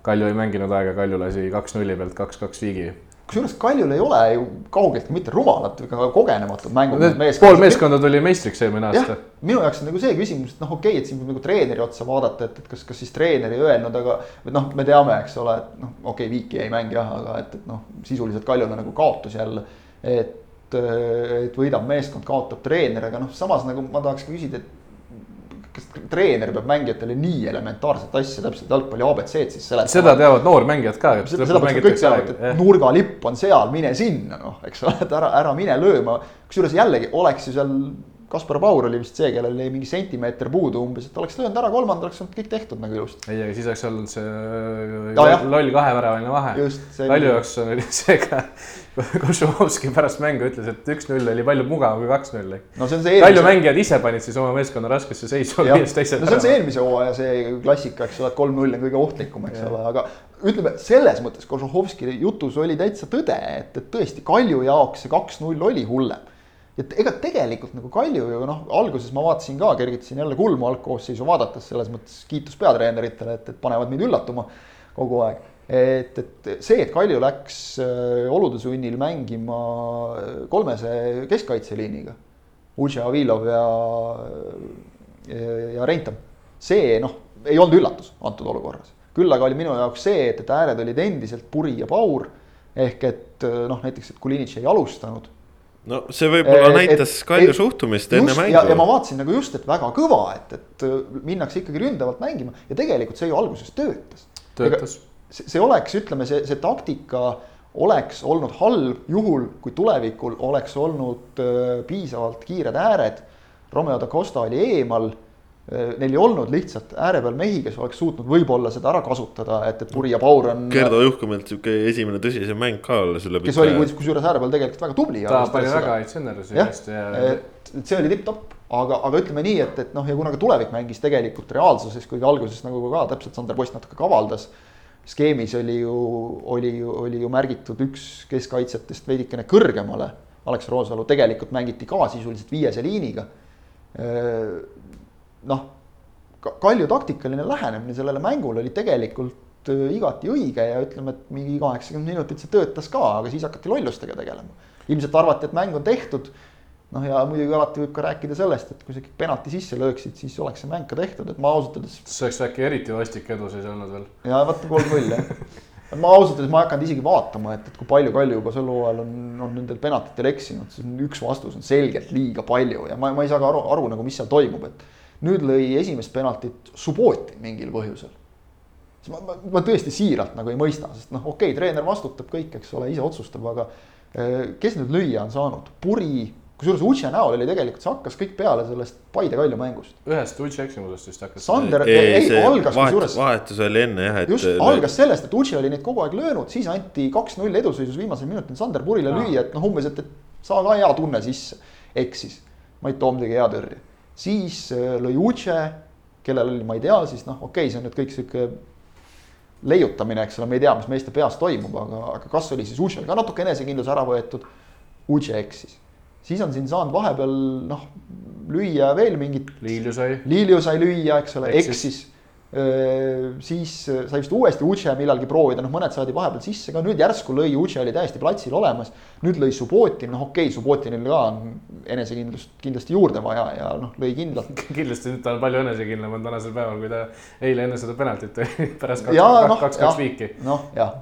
Kalju ei mänginud aega, Kalju lasi kaks nulli pealt kaks-kaks viigi kusjuures Kaljul ei ole ju kaugeltki mitte rumalad ega kogenematud mängud. pool meeskonda tuli meistriks eelmine aasta. minu jaoks on nagu see küsimus, et noh, okei okay,, et siin võib nagu treeneri otsa vaadata, et, et kas, kas siis treener ei öelnud, aga. noh, me teame, eks ole, et noh, okei okay,, Viiki jäi mäng jah, aga et, et noh, sisuliselt Kaljule nagu kaotus jälle. et, et võidab meeskond, kaotab treener, aga noh, samas nagu ma tahaks küsida, et kas treener peab mängijatele nii elementaarset asja, täpselt jalgpalli abc-d siis seletama. seda teavad noormängijad ka. seda, seda kõik teavad, et nurgalipp on seal, mine sinna noh, eks ole, et ära, ära mine lööma. kusjuures jällegi oleks ju seal Kaspar Paur oli vist see, kellel jäi mingi sentimeeter puudu umbes, et oleks löönud ära kolmanda, oleks olnud kõik tehtud nagu ilusti. ei, aga siis oleks olnud see ja, loll kaheväravaline vahe. Kalju jaoks oli see ka, Košumovski pärast mängu ütles, et üks-null oli palju mugavam kui kaks-null. no see on see eelmise. Kalju mängijad ise panid siis oma meeskonna raskesse seisu. no see on see eelmise hooaja see klassika, eks ole, et kolm-null on kõige ohtlikum, eks ja. ole, aga ütleme selles mõttes Košuhovski jutus oli täitsa tõde, et, et tõesti Kalju jaoks see kaks-null oli hullem et ega tegelikult nagu Kalju ju noh, alguses ma vaatasin ka, kergitasin jälle kulmu algkoosseisu vaadates, selles mõttes kiitus peatreeneritele, et, et panevad mind üllatuma kogu aeg. et, et see, et Kalju läks äh, olude sunnil mängima kolmese keskkaitseliiniga, Uže Avilov ja, ja Reintam, see noh, ei olnud üllatus antud olukorras. küll aga oli minu jaoks see, et, et ääred olid endiselt Puri ja Paur ehk et noh, näiteks, et Kulinitš ei alustanud no see võib-olla äh, näitas Kalju suhtumist enne just, mängu. ja ma vaatasin nagu just, et väga kõva, et, et äh, minnakse ikkagi ründavalt mängima ja tegelikult see ju alguses töötas. töötas. see oleks, ütleme, see, see taktika oleks olnud halb juhul, kui tulevikul oleks olnud äh, piisavalt kiired ääred. Romeo da Costa oli eemal neil ei olnud lihtsalt ääre peal mehi, kes oleks suutnud võib-olla seda ära kasutada, et, et Puri ja Paur on. Gerdo Juhkamilt sihuke esimene tõsisem mäng ka alles üle kes oli kusjuures ääre peal tegelikult väga tubli. ta pani väga häid sõnnerusi hästi ja. et see oli tipp-topp, aga, aga ütleme nii, et, et noh, ja kuna ka tulevik mängis tegelikult reaalsuses, kuigi alguses nagu ka täpselt Sander Post natuke kavaldas. skeemis oli ju, oli ju, oli ju märgitud üks keskkaitsjatest veidikene kõrgemale. Alex Roosalu tegelikult mängiti ka sisuliselt viiese liiniga äh, noh, Kalju taktikaline lähenemine sellele mängule oli tegelikult äh, igati õige ja ütleme, et mingi kaheksakümmend minutit see töötas ka, aga siis hakati lollustega tegelema. ilmselt arvati, et mäng on tehtud. noh, ja muidugi alati võib ka rääkida sellest, et kui sa ikkagi penalti sisse lööksid, siis oleks see mäng ka tehtud, et ma ausalt öeldes. see oleks äkki eriti vastik edu siis olnud veel. ja vaata kolm-null jah ma ausalt öeldes ma ei hakanud isegi vaatama, et, et kui palju Kalju juba sel hooajal on, on nendel penaltitel eksinud, siis üks vastus on selgelt liiga palju ja ma, ma ei saa ka aru, aru nagu, mis seal toimub, et nüüd lõi esimest penaltit Subbotin mingil põhjusel. ma, ma, ma tõesti siiralt nagu ei mõista, sest noh, okei okay,, treener vastutab kõik, eks ole, ise otsustab, aga eh, kes nüüd lüüa on saanud, Puri, kusjuures Uche näol oli tegelikult, see hakkas kõik peale sellest Paide Kalju mängust. ühest Uche eksimusest vist hakkas. Sander, ei, ei, algas kusjuures. vahetus oli enne jah, et. just, algas sellest, et Uche oli neid kogu aeg löönud, siis anti kaks-null eduseisus viimasel minutil Sander Purile lüüa, et noh, umbes, et, et saa ka hea tunne sisse, eksis. Mait Toom tegi hea tõrje siis äh, lõi Uche, kellel oli, ma ei tea, siis noh, okei okay,, see on nüüd kõik sihuke leiutamine, eks ole, me ei tea, mis meeste peas toimub, aga, aga kas oli siis Uchel ka natuke enesekindlus ära võetud. Uche eksis, siis on siin saanud vahepeal noh, lüüa veel mingit. Liilju sai. Liilju sai lüüa, eks ole, eksis siis sai vist uuesti Uche millalgi proovida, noh, mõned saadi vahepeal sisse ka, nüüd järsku lõi, Uche oli täiesti platsil olemas. nüüd lõi Subbotin, noh, okei okay,, Subbotinil ka on enesekindlust kindlasti juurde vaja ja noh, lõi kindlalt kindlasti nüüd ta on palju enesekindlam on tänasel päeval, kui ta eile enne seda penaltit pärast kaks, kaks, no, kaks, kaks viiki. noh, jah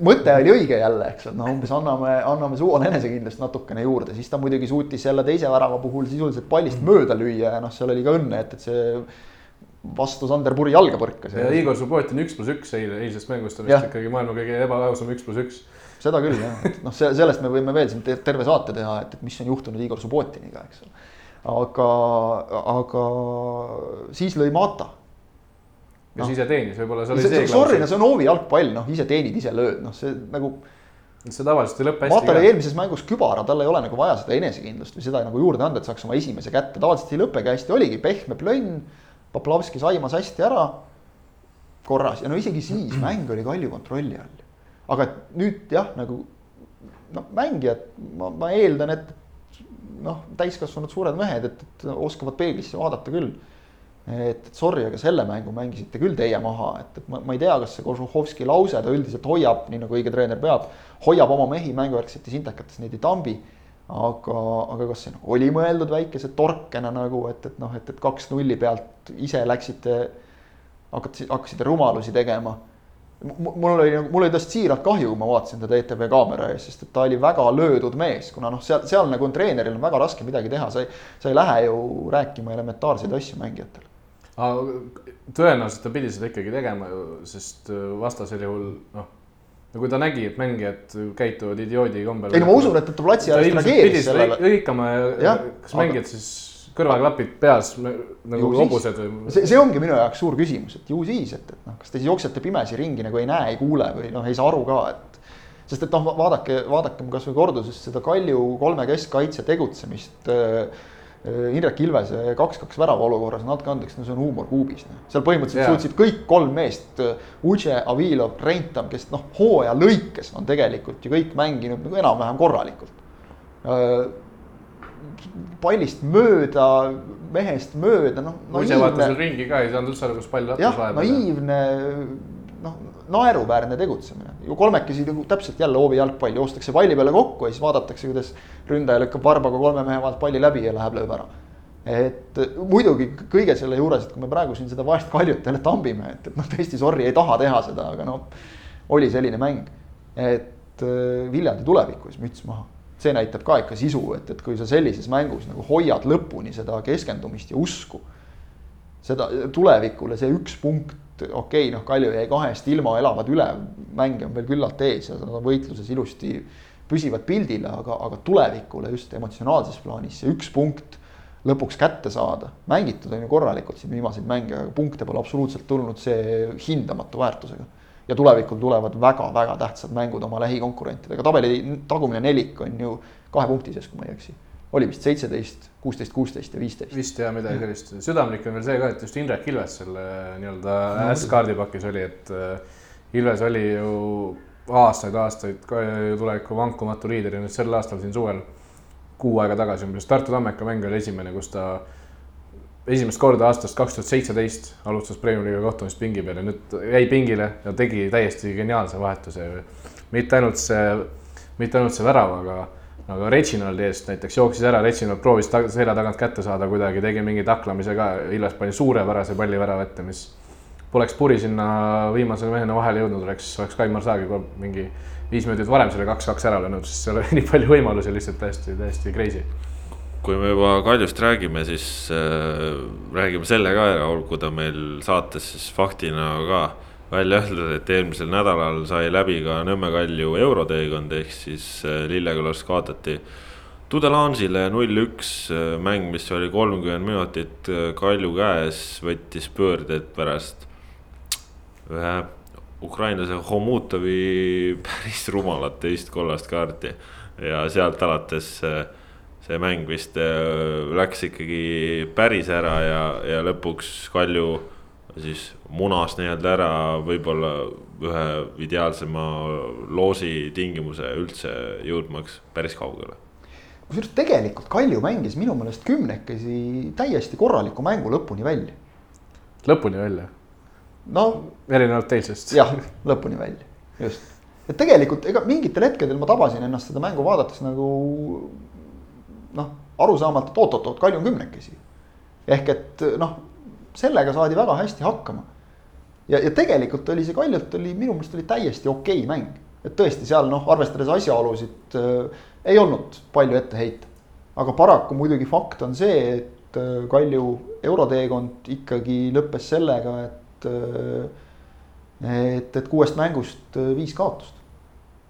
mõte oli õige jälle, eks, et noh, umbes anname, anname Suole enesekindlust natukene juurde, siis ta muidugi suutis jälle teise värava puhul sisuliselt pallist mööda lüüa ja noh, seal oli ka õnne, et, et see vastu Sander Puri jalga põrkas. ja Igor Subbotin üks pluss üks eile, eilsest mängust on vist ikkagi maailma kõige ebaausam üks pluss üks. seda küll jah, et noh, see, sellest me võime veel siin terve saate teha, et, et mis on juhtunud Igor Subbotiniga, eks ole. aga, aga siis lõi Mata. kes no. ise teenis, võib-olla see oli see. Sorry, no see on hoovi jalgpall, noh, ise teenid, ise lööd, noh, see nagu see tavaliselt ei lõpe hästi. Matal oli eelmises mängus kübara, tal ei ole nagu vaja seda enesekindlust või seda nagu juurde anda, et saaks oma esimese kätte, tavaliselt ei lõppegi hästi, oligi pehme plönn Poplavski saimas hästi ära korras ja no isegi siis mäng oli Kalju kontrolli all. aga nüüd jah, nagu noh, mängijad, ma, ma eeldan, et noh, täiskasvanud suured mehed, et, et oskavad peeglisse vaadata küll. et, sorry, aga selle mängu mängisite küll teie maha, et, et ma, ma ei tea, kas see Kožuhovski lause, ta üldiselt hoiab, nii nagu õige treener peab, hoiab oma mehi mänguvärksetes intekates, neid ei tambi. Aga, aga kas see nagu oli mõeldud väikese torkena nagu, et, et noh, et, et kaks nulli pealt ise läksite, hakkasite, hakkasite rumalusi tegema mul oli nagu, mul oli tast siiralt kahju, kui ma vaatasin teda ETV kaamera ees, sest et ta oli väga löödud mees, kuna noh, seal, seal nagu on treeneril on väga raske midagi teha, sa ei, sa ei lähe ju rääkima elementaarseid asju mängijatele. tõenäoliselt ta pidi seda ikkagi tegema ju, sest äh, vastasel juhul noh, no kui ta nägi, et mängijad käituvad idioodi kombel. ei no ma usun, et ta platsi ääres reageeris sellele. hõikama ja, ja kas aga... mängijad siis kõrvaklapid peas nagu hobused või? see, see ongi minu jaoks suur küsimus, et ju siis, et, et noh, kas te siis jooksete pimesi ringi nagu ei näe, ei kuule või noh, ei saa aru ka, et. sest et noh, vaadake, vaadakem kasvõi kordusest seda Kalju kolme keskkaitse tegutsemist äh, Indrek Ilvese kaks-kaks värava olukorras, no andke andeks, no see on huumor kuubis. Noh. seal põhimõtteliselt yeah. suutsid kõik kolm meest, Uche, Avilov, Rentam, kes noh, hooaja lõikes on tegelikult ju kõik mänginud nagu enam-vähem korralikult pallist mööda, mehest mööda, noh. ma ise vaatasin ringi ka, ei saanud üldse aru, kus pall rattas vahepeal. naiivne, noh, naeruväärne tegutsemine. ju kolmekesi nagu täpselt jälle hoovi jalgpall, joostakse palli peale kokku ja siis vaadatakse, kuidas ründaja lükkab varbaga kolme mehe vahelt palli läbi ja läheb lööb ära. et muidugi kõige selle juures, et kui me praegu siin seda vaest kaljut jälle tambime, et, et noh, tõesti sorry, ei taha teha seda, aga noh, oli selline mäng. et Viljandi tulevikus müts maha see näitab ka ikka sisu, et, et kui sa sellises mängus nagu hoiad lõpuni seda keskendumist ja usku. seda tulevikule, see üks punkt, okei okay,, noh, Kalju jäi kahest ilma, elavad üle, mänge on veel küllalt ees ja nad on võitluses ilusti püsivad pildile, aga, aga tulevikule just emotsionaalses plaanis see üks punkt lõpuks kätte saada. mängitud on ju korralikult siin viimaseid mänge, aga punkte pole absoluutselt tulnud, see hindamatu väärtusega ja tulevikul tulevad väga-väga tähtsad mängud oma lähikonkurentidega, tabeli tagumine nelik on ju kahe punkti sees, kui ma ei eksi. Oli vist seitseteist, kuusteist, kuusteist ja viisteist. vist jah, midagi sellist, südamlik on veel see ka, et just Indrek Ilves selle nii-öelda S-kaardi pakis oli, et äh, Ilves oli ju aastaid-aastaid tuleviku vankumatu liider ja nüüd sel aastal siin suvel, kuu aega tagasi umbes, Tartu Tammeka mäng oli esimene, kus ta esimest korda aastast kaks tuhat seitseteist alustas Premiumi liiga kohtumist pingi peal ja nüüd jäi pingile ja tegi täiesti geniaalse vahetuse. mitte ainult see, mitte ainult see värav, aga, aga Reginaldi eest näiteks jooksis ära, Reginald proovis ta, selja tagant kätte saada kuidagi, tegi mingi taklamise ka, Ilves pani suurepärase palli värava ette, mis poleks puri sinna viimase mehena vahele jõudnud, oleks, oleks Kaimar Saagi mingi viis minutit varem selle kaks-kaks ära löönud, sest seal oli nii palju võimalusi lihtsalt täiesti, täiesti crazy. Kui me juba Kaljust räägime, siis äh, räägime selle ka ära, olgu ta meil saates siis faktina ka välja öeldud, et eelmisel nädalal sai läbi ka Nõmme Kalju euroteekond, ehk siis äh, Lillekülas kaotati Tudelansile null-üks äh, mäng, mis oli kolmkümmend minutit äh, Kalju käes, võttis pöördeid pärast ühe ukrainlase Homutovi päris rumalat teist kollast kaarti. Ja sealt alates see mäng vist läks ikkagi päris ära ja, ja lõpuks Kalju siis munas nii-öelda ära võib-olla ühe ideaalsema loosi tingimuse üldse jõudmaks päris kaugele. kusjuures tegelikult Kalju mängis minu meelest kümnekesi täiesti korraliku mängu lõpuni välja. lõpuni välja? no. erinevalt eilsest. jah, lõpuni välja, just. et tegelikult ega mingitel hetkedel ma tabasin ennast seda mängu vaadates nagu noh, arusaamalt, et oot-oot-oot, Kalju on kümnekesi. ehk et noh, sellega saadi väga hästi hakkama. ja, ja tegelikult oli see Kaljult oli minu meelest oli täiesti okei okay mäng. et tõesti seal noh, arvestades asjaolusid äh, ei olnud palju ette heita. aga paraku muidugi fakt on see, et äh, Kalju euroteekond ikkagi lõppes sellega, et äh, et, et kuuest mängust äh, viis kaotust.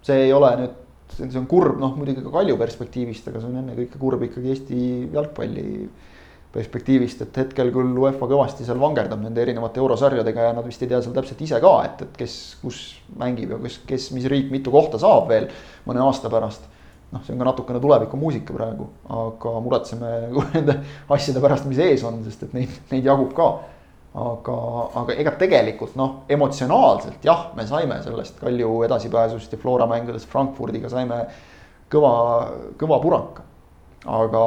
see ei ole nüüd see on kurb, noh muidugi ka Kalju perspektiivist, aga see on ennekõike kurb ikkagi Eesti jalgpalli perspektiivist, et hetkel küll UEFA kõvasti seal vangerdab nende erinevate eurosarjadega ja nad vist ei tea seal täpselt ise ka, et, et kes, kus mängib ja kes, kes, mis riik mitu kohta saab veel mõne aasta pärast. noh, see on ka natukene tulevikumuusika praegu, aga muretseme nende asjade pärast, mis ees on, sest et neid, neid jagub ka aga, aga ega tegelikult noh, emotsionaalselt jah, me saime sellest Kalju edasipääsust ja Flora mängudest Frankfurdiga saime kõva, kõva puraka. Aga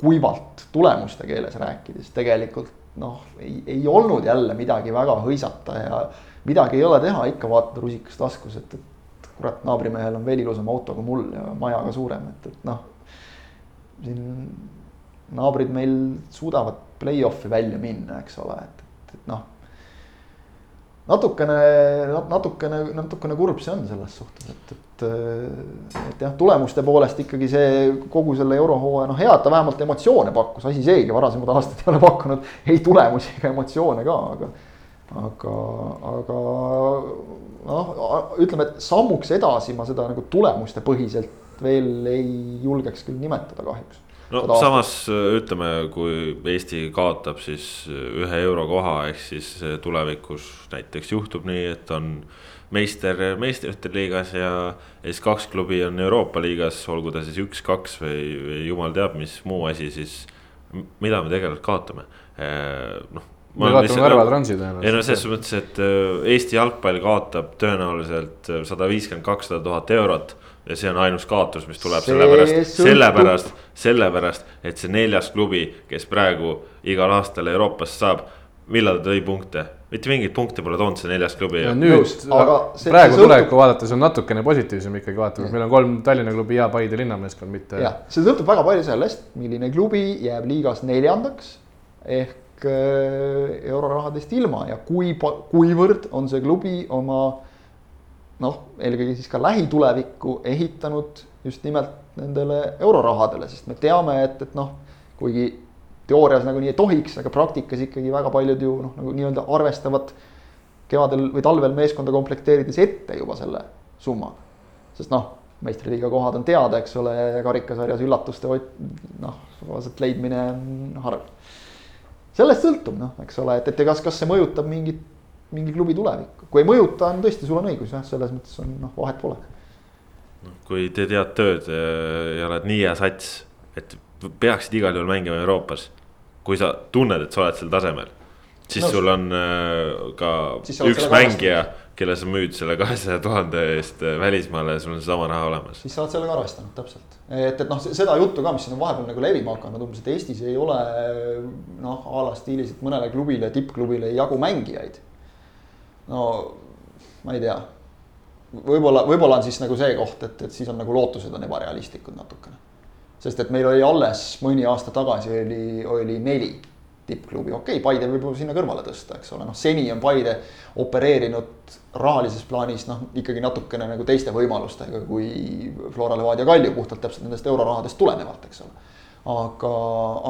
kuivalt tulemuste keeles rääkides tegelikult noh, ei, ei olnud jälle midagi väga hõisata ja midagi ei ole teha, ikka vaatad rusikas taskus, et, et kurat, naabrimehel on veel ilusam auto kui mul ja maja ka suurem, et, et noh. siin naabrid meil suudavad play-off'i välja minna, eks ole, et, natukene, natukene, natukene kurb see on selles suhtes, et, et, et jah, tulemuste poolest ikkagi see kogu selle eurohooaja, noh, hea, et ta vähemalt emotsioone pakkus, asi seegi, varasemad aastad ei ole pakkunud ei tulemusi ega emotsioone ka, aga. aga, aga noh, ütleme, et sammuks edasi ma seda nagu tulemuste põhiselt veel ei julgeks küll nimetada kahjuks no samas ütleme, kui Eesti kaotab siis ühe eurokoha, ehk siis tulevikus näiteks juhtub nii, et on meister meistrite liigas ja, ja siis kaks klubi on Euroopa liigas, olgu ta siis üks-kaks või, või jumal teab, mis muu asi, siis mida me tegelikult kaotame, noh me kaotame Narva Transi tõenäoliselt. ei no selles mõttes, et äh, Eesti jalgpall kaotab tõenäoliselt sada viiskümmend, kakssada tuhat eurot ja see on ainus kaotus, mis tuleb see sellepärast, sellepärast, sellepärast, et see neljas klubi, kes praegu igal aastal Euroopasse saab, millal ta tõi punkte? mitte mingeid punkte pole toonud see neljas klubi. nüüd, praegu tulevikku vaadates on natukene positiivsem ikkagi vaatame, meil on kolm Tallinna klubi ja Paide linnameeskond, mitte. jah, see sõltub väga palju sellest, milline klubi jääb liigas neljandaks ehk äh, eurorahadest ilma ja kui, kuivõrd on see klubi oma noh, eelkõige siis ka lähitulevikku ehitanud just nimelt nendele eurorahadele, sest me teame, et, et noh, kuigi teoorias nagu nii ei tohiks, aga praktikas ikkagi väga paljud ju noh, nagu nii-öelda arvestavad kevadel või talvel meeskonda komplekteerides ette juba selle summa. sest noh, meistriliiga kohad on teada, eks ole, karikasarjas üllatuste noh, aset leidmine on harv. Sellest sõltub noh, eks ole, et, et kas, kas see mõjutab mingit mingi klubi tulevikku, kui ei mõjuta, on tõesti, sul on õigus jah, selles mõttes on noh, vahet pole. kui te tead tööd ja oled nii hea sats, et peaksid igal juhul mängima Euroopas. kui sa tunned, et sa oled sel tasemel, siis no, sul on äh, ka üks mängija, kelle sa müüd selle kahesaja tuhande eest äh, välismaale, sul on seesama raha olemas. siis sa oled sellega arvestanud, täpselt. et, et noh, seda juttu ka, mis siin on vahepeal nagu levima hakanud, umbes, et Eestis ei ole noh, a la stiilis, et mõnele klubile, tippklubile ei jagu mängijaid no ma ei tea. võib-olla, võib-olla on siis nagu see koht, et, et siis on nagu lootused on ebarealistlikud natukene. sest et meil oli alles mõni aasta tagasi oli, oli neli tippklubi, okei okay,, Paide võib sinna kõrvale tõsta, eks ole, noh, seni on Paide opereerinud rahalises plaanis noh, ikkagi natukene nagu teiste võimalustega kui Flora Levadia Kalju puhtalt täpselt nendest eurorahadest tulenevalt, eks ole. aga,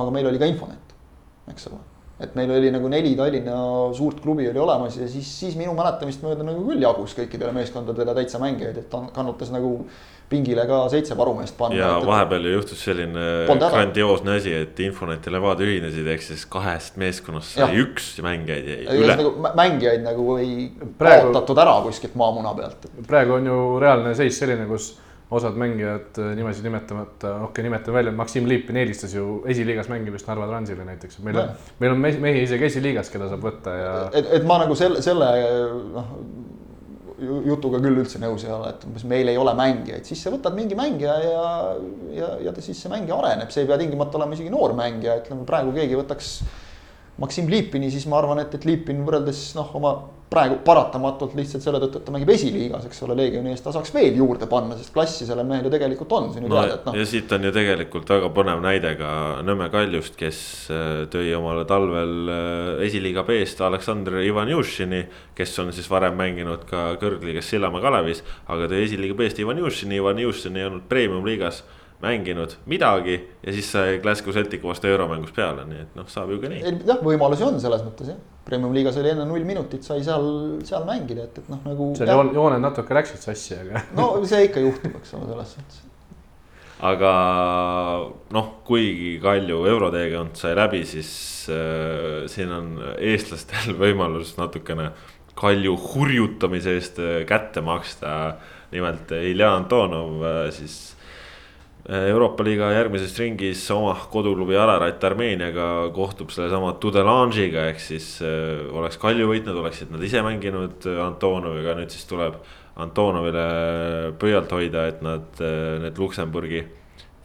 aga meil oli ka Infonet, eks ole et meil oli nagu neli Tallinna suurt klubi oli olemas ja siis, siis minu mäletamist mööda nagu küll jagus kõikidele meeskondadele täitsa mängijaid, et kannatas nagu pingile ka seitse varumeest panna. ja et, vahepeal ju juhtus selline grandioosne asi, et Infonet ja Levadia ühinesid, ehk siis kahest meeskonnast sai ja. üks mängijaid jäi üle. Nagu, mängijaid nagu ei praegu, kaotatud ära kuskilt maamuna pealt. praegu on ju reaalne seis selline, kus osad mängijad äh, nimesid nimetamata, okei okay,, nimetan välja, Maksim Liipin eelistas ju esiliigas mängimist Narva Transile näiteks, meil on, meil on mehi isegi esiliigas, keda saab võtta ja. et, et ma nagu selle, selle noh jutuga küll üldse nõus ei ole, et umbes meil ei ole mängijaid, siis sa võtad mingi mängija ja, ja, ja ta siis see mängija areneb, see ei pea tingimata olema isegi noor mängija, ütleme praegu keegi võtaks Maksim Liipini, siis ma arvan, et, et Liipin võrreldes noh, oma praegu paratamatult lihtsalt selle tõttu, et ta mängib esiliigas, eks ole, Leegioni eest, ta saaks veel juurde panna, sest klassi sellel mehel ju tegelikult on, see on ju no, teada, et noh. ja siit on ju tegelikult väga põnev näide ka Nõmme Kaljust, kes äh, tõi omale talvel äh, esiliiga B-st Aleksandr Ivanjušini. kes on siis varem mänginud ka kõrgliigas Sillamäe Kalevis, aga tõi esiliiga B-st Ivanjušini, Ivanjušin ei olnud premium-liigas mänginud midagi ja siis sai Glasgow Celticu vastu euromängus peale, nii et noh, saab ju ka nii. jah, võimalusi on selles mõttes jah, Premium liigas oli enne null minutit, sai seal, seal mängida, et, et noh, nagu. seal joon, jooned natuke läksid sassi, aga. no see ikka juhtub, eks ole, selles suhtes. aga noh, kuigi Kalju euroteekond sai läbi, siis äh, siin on eestlastel võimalus natukene Kalju hurjutamise eest äh, kätte maksta. nimelt Ilja Antonov äh, siis Euroopa liiga järgmises ringis oma koduklubi Ararat Armeeniaga kohtub sellesama Tudelange'iga ehk siis äh, oleks Kalju võitnud, oleksid nad ise mänginud Antonoviga, nüüd siis tuleb Antonovile pöialt hoida, et nad äh, need Luksemburgi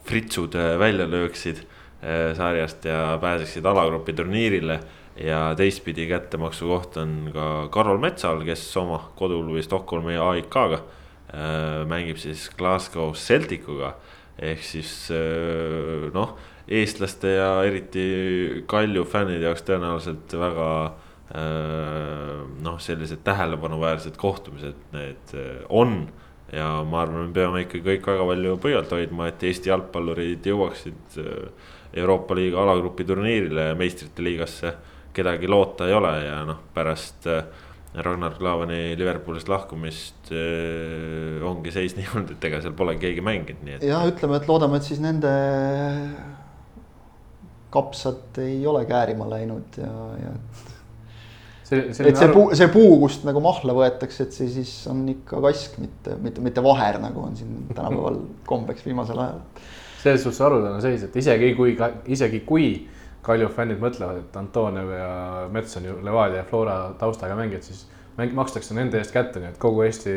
fritsud välja lööksid sarjast ja pääseksid alagrupi turniirile ja teistpidi kättemaksu koht on ka Karol Metsal, kes oma koduklubi Stockholmi AIK-ga äh, mängib siis Glasgow Celticuga. Ehk siis äh, noh, eestlaste ja eriti Kalju fännide jaoks tõenäoliselt väga äh, noh, sellised tähelepanuväärsed kohtumised need on. Ja ma arvan, me peame ikka kõik väga palju pöialt hoidma, et Eesti jalgpallurid jõuaksid Euroopa liiga alagrupi turniirile meistrite liigasse. Kedagi loota ei ole ja noh, pärast äh, Ragnar Klavani Liverpoolist lahkumist äh, ongi seis nii olnud, et ega seal pole keegi mänginud, nii et. jah, ütleme, et loodame, et siis nende kapsad ei ole käärima läinud ja, ja see, et see puu, see puu, kust nagu mahla võetakse, et see siis on ikka kask, mitte, mitte, mitte vaher, nagu on siin tänapäeval kombeks viimasel ajal. selles suhtes haruldane seis, et isegi kui, isegi kui Kalju fännid mõtlevad, et Antonov ja Mets on ju Levadia ja Flora taustaga mängijad, siis mäng makstakse nende eest kätte, nii et kogu Eesti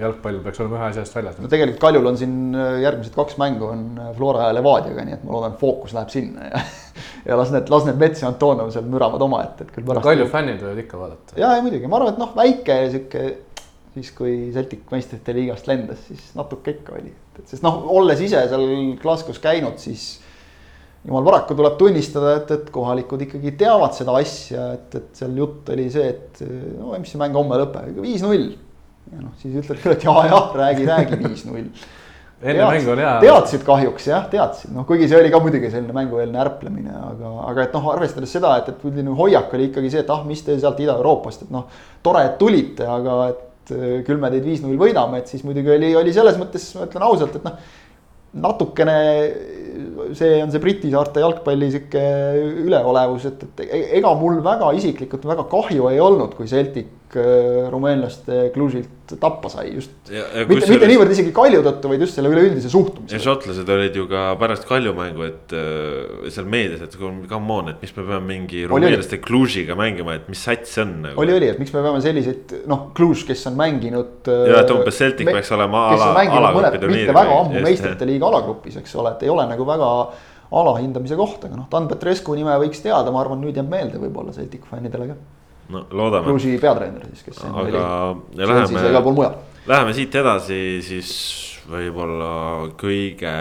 jalgpall peaks olema ühe asja eest väljas. no tegelikult Kaljul on siin äh, järgmised kaks mängu on äh, Flora ja Levadiaga, nii et ma loodan, fookus läheb sinna ja ja las need, las need Mets ja Antonov seal müravad omaette, et küll pärast. Kalju fännid võivad ikka vaadata. ja, ja muidugi, ma arvan, et noh, väike sihuke siis kui Celtic meistrite liigast lendas, siis natuke ikka oli, et sest noh, olles ise seal Glasgow's käinud, siis jumal paraku tuleb tunnistada, et, et kohalikud ikkagi teavad seda asja, et, et seal jutt oli see, et no mis see mäng homme lõpeb, viis-null. ja noh, siis ütled küll, et jaa-jah, räägi, räägi viis-null. enne mängu on hea. teadsid kahjuks jah, teadsid, noh kuigi see oli ka muidugi selline mängueelne ärplemine, aga, aga et noh, arvestades seda, et, et selline hoiak oli ikkagi see, et ah, mis te sealt Ida-Euroopast, et noh. tore, et tulite, aga et küll me teid viis-null võidame, et siis muidugi oli, oli selles mõttes, ma ütlen ausalt, et noh natukene see on see Briti saarte jalgpalli sihuke üleolevus, et, et e-, ega mul väga isiklikult väga kahju ei olnud, kui Celtic äh, rumeenlaste Cluj'ilt tappa sai just. mitte, mitte niivõrd isegi Kalju tõttu, vaid just selle üleüldise suhtumise. ja šotlased olid ju ka pärast Kalju mängu, et äh, seal meedias, et come on, et miks me peame mingi rumeenlaste Cluj'iga mängima, et mis sats see on nagu.. oli, oli, et miks me peame selliseid noh, Cluj, kes on mänginud. ja, et umbes Celtic peaks olema ala, alagrupi turniiril. mitte väga ammu meistrite liiga alagrupis, eks ole, et ei ole nagu väga alahindamise koht, aga noh, Dan Petrescu nime võiks teada, ma arvan, nüüd jääb meelde võib-olla Celtic fännidele ka no loodame. Gruusi peatreener siis, kes. aga läheme, läheme siit edasi siis võib-olla kõige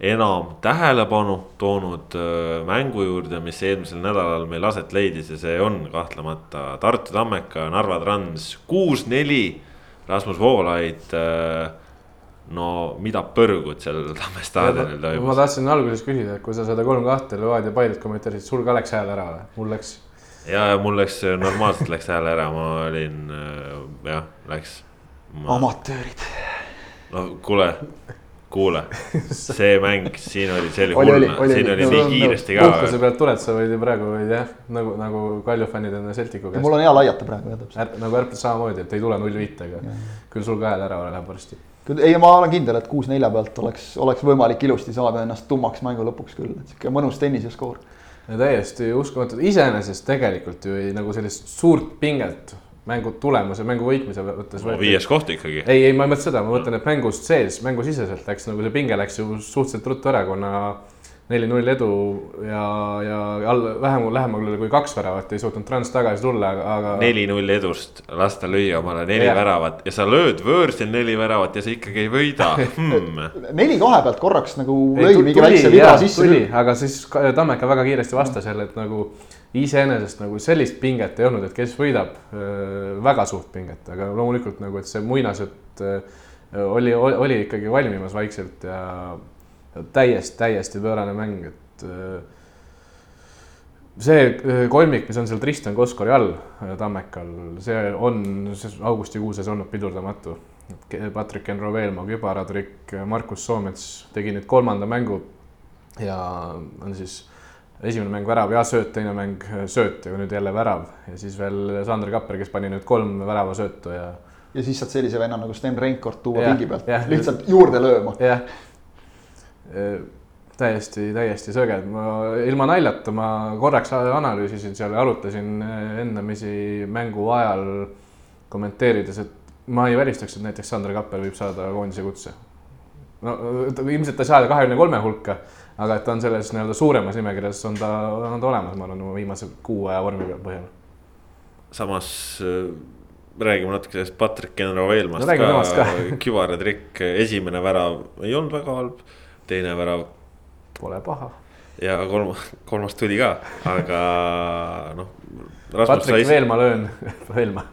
enam tähelepanu toonud äh, mängu juurde, mis eelmisel nädalal meil aset leidis ja see on kahtlemata Tartu Tammeka, Narva Trans kuus-neli. Rasmus Voolaid äh, no mida põrgut seal Tamme staadionil toimus? ma tahtsin alguses küsida, et kui sa seda kolm-kahte Levadia Paidet kommenteerisid, sul ka läks hääl ära või? mul läks ja, ja mul läks normaalselt läks hääl ära, ma olin äh, jah, läks ma.... amatöörid. no kuule, kuule, see mäng siin oli, see oli hull, siin oli nii kiiresti ka. puhkuse pealt tuled, sa võid ju praegu võid jah, nagu, nagu Kalju fännid enne Celticu käest. mul on hea laiata praegu jah täpselt. nagu Ärpel samamoodi, et ei tule null viitega, küll sul ka hääl ära läheb varsti ei, ma olen kindel, et kuus nelja pealt oleks, oleks võimalik ilusti saada ennast tummaks mängu lõpuks küll, et sihuke mõnus tennise skoor täiesti uskumatu, iseenesest tegelikult ju ei nagu sellist suurt pinget mängu tulemuse, mängu võitmise mõttes no,. viies koht ikkagi. ei, ei, ma ei mõtle seda, ma mõtlen, et mängust sees, mängusiseselt läks nagu see pinge läks ju suhteliselt ruttu ära, kuna neli-null edu ja, ja all vähem, lähemal kui kaks väravat ei suutnud Trans tagasi tulla, aga. neli-null edust, lasta lüüa omale neli ja. väravat ja sa lööd võõrsil neli väravat ja sa ikkagi ei võida hmm.. neli kahe pealt korraks nagu lõi mingi väikse viga sisse. aga siis Tammeka väga kiiresti vastas jälle, et nagu iseenesest nagu sellist pinget ei olnud, et kes võidab, väga suurt pinget, aga loomulikult nagu, et see muinasjutt oli, oli ikkagi valmimas vaikselt ja täiesti, täiesti pöörane mäng, et äh, see äh, kolmik, mis on seal Tristan Koskori all äh, Tammekal, see on augustikuuses olnud pidurdamatu. Patrick Enro Veelmaa, kübaradrikk, Markus Soomets tegi nüüd kolmanda mängu ja on siis esimene mäng värav ja sööt, teine mäng sööt ja nüüd jälle värav ja siis veel Sander Kapper, kes pani nüüd kolm väravasöötu ja. ja siis saad sellise venna nagu Sten Reinkord tuua pingi pealt, lihtsalt juurde lööma. jah, täiesti, täiesti sõge, ma ilma naljata, ma korraks analüüsisin seal ja arutasin ennamisi mängu ajal kommenteerides, et ma ei välistaks, et näiteks Sander Kapper võib saada koondise kutse. no ilmselt ta ei saa kahekümne kolme hulka, aga et ta on selles nii-öelda suuremas nimekirjas, on ta, on ta olemas, ma arvan, viimase kuu aja vormi põhjal. samas äh, räägime natuke sellest Patrick Enro-Veelmast no, ka, ka., kübaratrikk, esimene värav ei olnud väga halb, teine värav. Pole paha. ja kolmas, kolmas tuli ka, aga noh. Patrick sai... veel ma löön veel ma.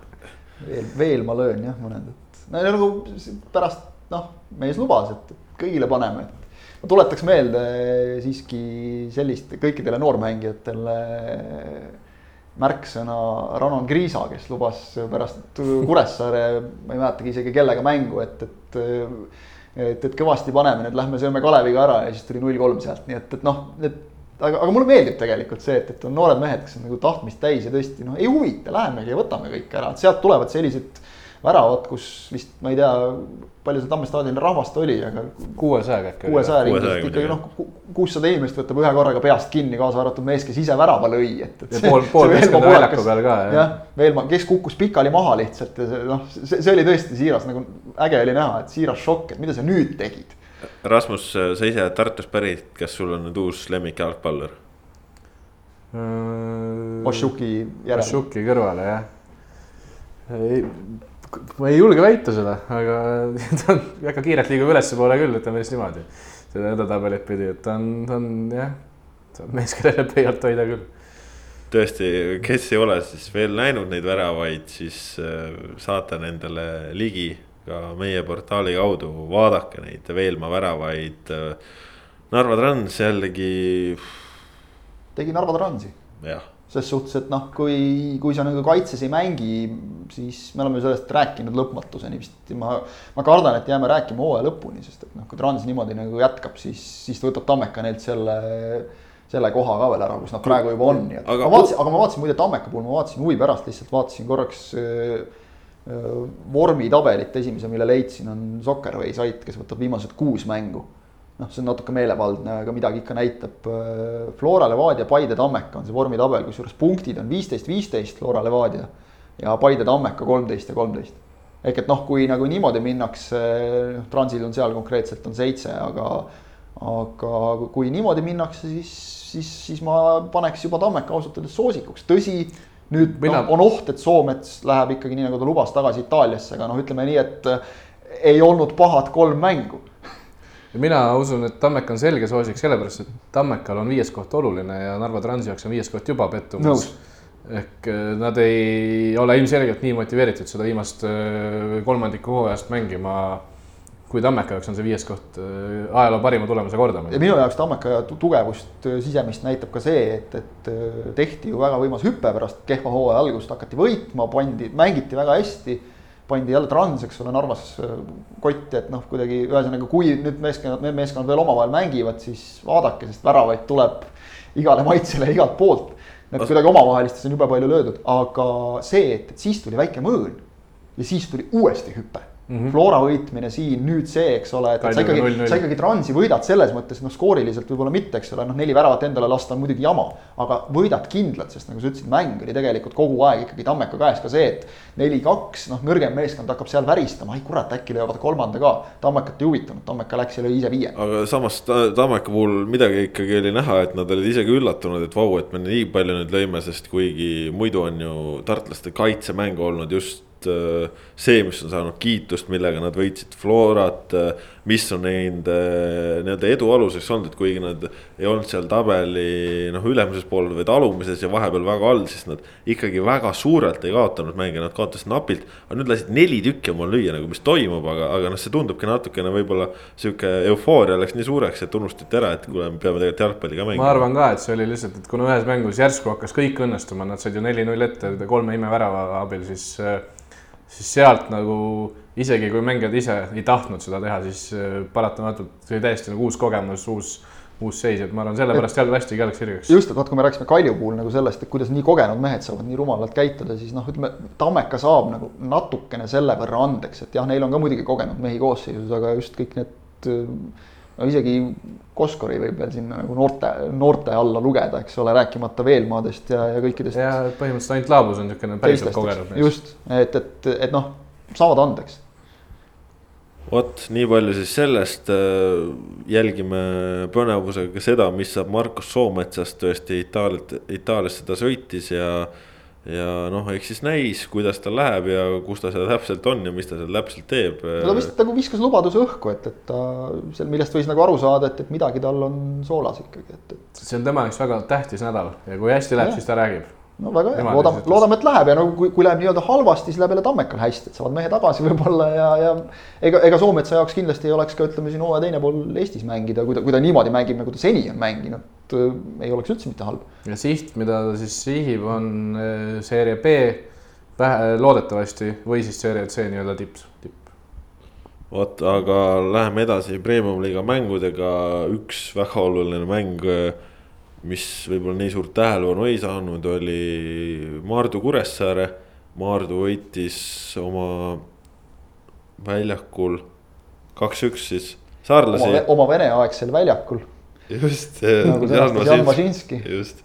veel, veel ma löön jah, mõned, et no nagu pärast noh, mees lubas, et kõigile paneme, et ma tuletaks meelde siiski sellist kõikidele noormängijatele märksõna Ranon Kriisa, kes lubas pärast Kuressaare, ma ei mäletagi isegi kellega mängu, et, et et, et kõvasti paneme, nüüd lähme sööme Kaleviga ära ja siis tuli null kolm sealt, nii et, et noh, et aga, aga mulle meeldib tegelikult see, et, et on noored mehed, kes on nagu tahtmist täis ja tõesti noh, ei huvita, lähemegi ja võtame kõik ära, et sealt tulevad sellised väravad, kus vist ma ei tea, palju seal Tamme staadionil rahvast oli, aga. kuuesajaga äkki. kuuesaja ringis ikkagi noh, kuussada inimest võtab ühe korraga peast kinni, kaasa arvatud mees, kes ise värava lõi, et, et. ja pool, pool meeskonda väljaku peal ka. jah, veel ma, kes kukkus pikali maha lihtsalt ja see noh, see, see oli tõesti siiras nagu äge oli näha, et siiras šokk, et mida sa nüüd tegid. Rasmus, sa ise oled Tartust pärit, kas sul on nüüd uus lemmik jalgpallur? Ošuki järel. Ošuki kõrvale jah ma ei julge väita seda, aga ta on väga kiirelt liigub ülespoole küll, ütleme siis niimoodi. seda edetabelit pidi, et ta on, ta on jah, ta on mees, kellele pöialt hoida küll. tõesti, kes ei ole siis veel näinud neid väravaid, siis äh, saate nendele ligi ka meie portaali kaudu, vaadake neid Veelmaa väravaid. Narva Trans jällegi. tegi Narva Transi. jah ses suhtes, et noh, kui, kui sa nagu kaitses ei mängi, siis me oleme sellest rääkinud lõpmatuseni vist. ma, ma kardan, et jääme rääkima hooaja lõpuni, sest et noh, kui Trans niimoodi nagu jätkab, siis, siis ta võtab Tammeka neilt selle, selle koha ka veel ära, kus nad praegu juba on, nii et aga, ma vaatasin, aga ma vaatasin muide Tammeka puhul, ma vaatasin huvi pärast lihtsalt vaatasin korraks äh, äh, vormitabelit, esimese, mille leidsin, on Soccerway sait, kes võtab viimased kuus mängu noh, see on natuke meelevaldne, aga midagi ikka näitab. Äh, Flora Levadia, Paide, Tammeka on see vormitabel, kusjuures punktid on viisteist, viisteist Flora Levadia ja Paide, Tammeka kolmteist ja kolmteist. ehk et noh, kui nagu niimoodi minnakse, noh, Transil on seal konkreetselt on seitse, aga, aga kui niimoodi minnakse, siis, siis, siis ma paneks juba Tammeka ausalt öeldes soosikuks, tõsi nüüd Mina... no, on oht, et Soomets läheb ikkagi nii, nagu ta lubas tagasi Itaaliasse, aga noh, ütleme nii, et ei olnud pahad kolm mängu mina usun, et Tammek on selge soosik sellepärast, et Tammekal on viies koht oluline ja Narva Transi jaoks on viies koht juba pettumus. No.. ehk äh, nad ei ole ilmselgelt nii motiveeritud seda viimast äh, kolmandikku hooajast mängima kui Tammeka jaoks on see viies koht äh, ajaloo parima tulemuse kordamine. ja minu jaoks Tammeka tugevust sisemist näitab ka see, et, et tehti ju väga võimas hüpe pärast kehva hooaja algust, hakati võitma, pandi, mängiti väga hästi pandi jälle trans, eks ole, Narvas äh, kotti, et noh, kuidagi ühesõnaga, kui nüüd meeskonnad, need meeskonnad veel omavahel mängivad, siis vaadake, sest väravaid tuleb igale maitsele igalt poolt. Need kuidagi omavahelistes on jube palju löödud, aga see, et, et siis tuli väike mõõn ja siis tuli uuesti hüpe Mm -hmm. Flora võitmine siin, nüüd see, eks ole, et, sa ikkagi, sa ikkagi Transi võidad selles mõttes, noh, skooriliselt võib-olla mitte, eks ole, noh, neli väravat endale lasta on muidugi jama. aga võidad kindlalt, sest nagu sa ütlesid, mäng oli tegelikult kogu aeg ikkagi Tammeka käes ka see, et neli-kaks, noh, nõrgem meeskond hakkab seal väristama, ai kurat, äkki löövad kolmanda ka. Tammekat ei huvitanud, Tammeka läks ja lõi ise viie. aga samas Tammeka puhul midagi ikkagi oli näha, et nad olid isegi üllatunud, et vau, et me nii palju nüüd lõime, sest kuigi muidu on ju tartlaste kaitsemäng olnud just see, mis on saanud kiitust, millega nad võitsid Florat, äh, mis on nende nii-öelda edu aluseks olnud, et kuigi nad ei olnud seal tabeli noh, ülemises poolel, vaid alumises ja vahepeal väga all, siis nad ikkagi väga suurelt ei kaotanud mänge, nad kaotasid napilt. aga nüüd lasid neli tükki omal lüüa nagu, mis toimub, aga, aga noh, see tundubki natukene võib-olla sihuke eufooria läks nii suureks, et unustati ära, et kuule, me peame tegelikult jalgpalli ka mängima. ma arvan ka, et see oli lihtsalt, et kuna ühes mängus järsku hakkas kõik õnnestuma, nad said ju neli-null ette kolme imevärava abil, siis äh, siis sealt nagu isegi kui mängijad ise ei tahtnud seda teha, siis äh, paratamatult see oli täiesti nagu uus kogemus, uus, uus seis, et ma arvan, sellepärast jälle hästi jalg sirgeks. just, et vaat kui me rääkisime Kalju puhul nagu sellest, et kuidas nii kogenud mehed saavad nii rumalalt käituda, siis noh, ütleme Tammeka saab nagu natukene selle võrra andeks, et jah, neil on ka muidugi kogenud mehi koosseisus, aga just kõik need no isegi Koskori võib veel sinna nagu noorte, noorte alla lugeda, eks ole, rääkimata Veelmaadest ja, ja kõikidest. ja põhimõtteliselt ainult Laabus on niisugune päriselt kogenud mees. just, et, et, et noh, saavad andeks. vot nii palju siis sellest, jälgime põnevusega seda, mis saab Markus Soometsast tõesti Itaaliat, Itaaliasse ta sõitis ja ja noh, eks siis näis, kuidas tal läheb ja kus ta seal täpselt on ja mis ta seal täpselt teeb. ta vist nagu viskas lubaduse õhku, et, et ta seal, millest võis nagu aru saada, et, et midagi tal on soolas ikkagi, et, et. see on tema jaoks väga tähtis nädal ja kui hästi läheb, siis ta räägib. no väga hea, loodame, loodame, et läheb ja no kui, kui läheb nii-öelda halvasti, siis läheb jälle Tammekal hästi, et saavad mehe tagasi võib-olla ja, ja ega, ega Soometsa jaoks kindlasti ei oleks ka ütleme siin hooaja teine pool Eestis mängida, kui ta, kui ta niimoodi mängib, nagu ta seni on mänginud Äh, ei oleks üldse mitte halb. ja siht, mida ta siis sihib, on äh, seeria B vähe loodetavasti või siis seeria C nii-öelda tipp, tipp. vot, aga läheme edasi premium-liiga mängudega, üks väga oluline mäng, mis võib-olla nii suurt tähelepanu ei saanud, oli Maardu Kuressaare. Maardu võitis oma väljakul kaks-üks siis saarlasi. oma veneaegsel väljakul just nagu sõnastas Jan Mažinski. just,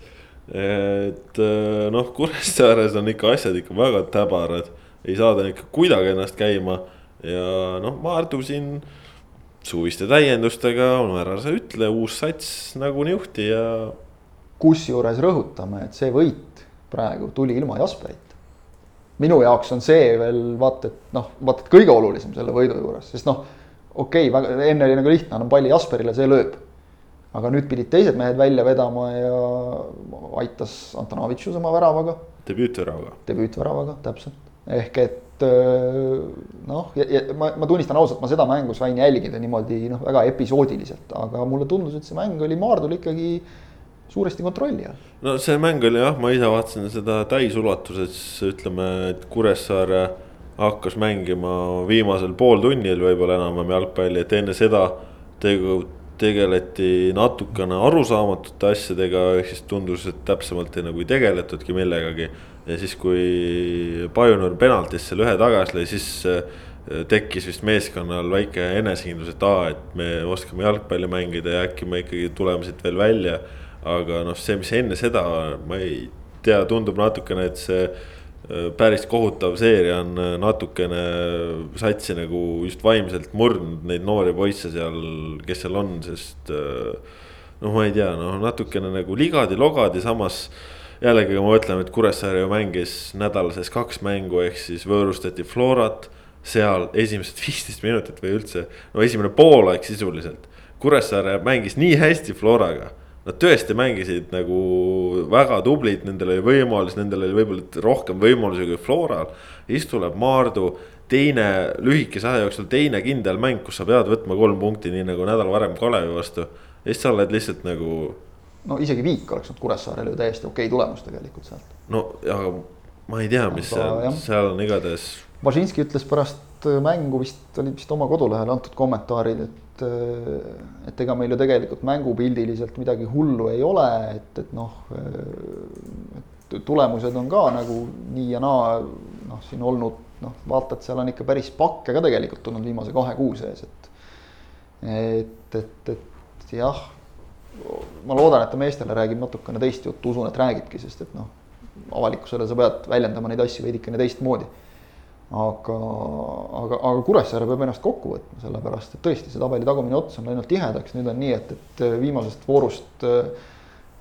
et äh, noh, Kuressaares on ikka asjad ikka väga täbarad, ei saada ikka kuidagi ennast käima ja noh, Maardu siin suviste täiendustega, no ära sa ütle, uus sats nagu niuhti ja. kusjuures rõhutame, et see võit praegu tuli ilma Jasperit. minu jaoks on see veel vaata, et noh, vaata, et kõige olulisem selle võidu juures, sest noh, okei okay,, enne oli nagu lihtne, annan palli Jasperile, see lööb aga nüüd pidid teised mehed välja vedama ja aitas Antonovitšus oma väravaga. debüütväravaga. debüütväravaga, täpselt. ehk et äh, noh, ma, ma tunnistan ausalt, ma seda mängu sain jälgida niimoodi noh, väga episoodiliselt, aga mulle tundus, et see mäng oli Maardul ikkagi suuresti kontrolli all. no see mäng oli jah, ma ise vaatasin seda täisulatuses, ütleme, et Kuressaare hakkas mängima viimasel pooltunnil võib-olla enam-vähem jalgpalli, et enne seda tegu tegeleti natukene arusaamatute asjadega, ehk siis tundus, et täpsemalt nagu ei tegeletudki millegagi. ja siis, kui Pioneer penaltisse ühe tagasi lõi, siis äh, tekkis vist meeskonnal väike enesekindlus, et aa, et me oskame jalgpalli mängida ja äkki me ikkagi tuleme siit veel välja. aga noh, see, mis enne seda, ma ei tea, tundub natukene, et see päris kohutav seeria on äh, natukene satsi nagu just vaimselt murdnud neid noori poisse seal, kes seal on, sest. Äh, noh, ma ei tea, noh natukene nagu ligadi-logadi, samas jällegi, kui ma ütlen, et Kuressaare ju mängis nädala sees kaks mängu, ehk siis võõrustati Florat. seal esimesed viisteist minutit või üldse, no esimene poolaeg sisuliselt. Kuressaare mängis nii hästi Floraga Nad tõesti mängisid nagu väga tublid, nendel oli võimalus, nendel oli võib-olla rohkem võimalusi kui Floral. siis tuleb Maardu, teine lühikese aja jooksul teine kindel mäng, kus sa pead võtma kolm punkti, nii nagu nädal varem Kalevi vastu. ja siis sa oled lihtsalt nagu. no isegi viik oleks olnud Kuressaarele ju täiesti okei okay tulemus tegelikult sealt. no aga ma ei tea, mis aga, seal, seal on igatahes. Bažinski ütles pärast mängu vist, olid vist oma kodulehel antud kommentaarid, et et, ega meil ju tegelikult mängupildiliselt midagi hullu ei ole, et, et noh, tulemused on ka nagu nii ja naa noh, siin olnud noh, vaata, et seal on ikka päris pakke ka tegelikult tulnud viimase kahe kuu sees, et et, et, et jah, ma loodan, et ta meestele räägib natukene teist juttu, usun, et räägibki, sest et noh, avalikkusele sa pead väljendama neid asju veidikene teistmoodi aga, aga, aga Kuressaare peab ennast kokku võtma, sellepärast et tõesti, see tabeli tagumine ots on läinud tihedaks, nüüd on nii, et, et viimasest voorust äh,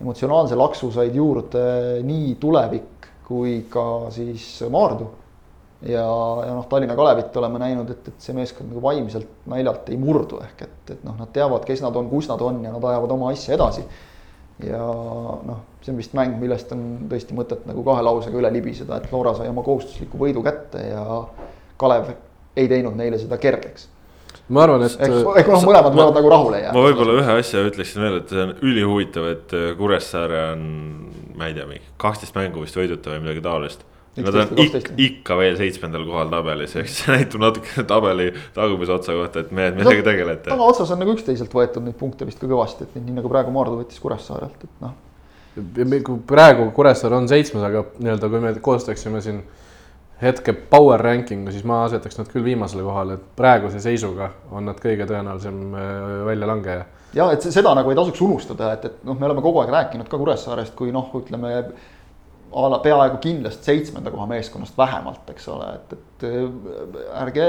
emotsionaalse laksu said juurde nii Tulevik kui ka siis Maardu. ja, ja noh, Tallinna Kalevit oleme näinud, et, et see meeskond nagu vaimselt naljalt ei murdu, ehk et, et noh, nad teavad, kes nad on, kus nad on ja nad ajavad oma asja edasi ja noh, see on vist mäng, millest on tõesti mõtet nagu kahe lausega üle libiseda, et Flora sai oma kohustusliku võidu kätte ja Kalev ei teinud neile seda kergeks. ma arvan, et. ehk noh, mõlemad võivad nagu rahule jääda. ma võib-olla ühe asja ütleksin veel, et see on ülihuvitav, et Kuressaare on, ma ei tea, mingi kaksteist mängu vist võiduta või midagi taolist Nad on ikka, ikka veel seitsmendal kohal tabelis, ehk see näitab natuke tabeli tagumise otsa kohta, et mehed, millega tegelete. tagaotsas on nagu üksteiselt võetud neid punkte vist ka kõvasti, et nii nagu praegu Maardu võttis Kuressaarelt, et noh. Praegu Kuressaare on seitsmes, aga nii-öelda, kui me koostaksime siin hetke power ranking'u, siis ma asetaks nad küll viimasele kohale, et praeguse seisuga on nad kõige tõenäolisem äh, väljalangeja. ja et seda nagu ei tasuks unustada, et, et noh, me oleme kogu aeg rääkinud ka Kuressaarest kui noh, ütleme a la peaaegu kindlasti seitsmenda koha meeskonnast vähemalt, eks ole, et, et äh, ärge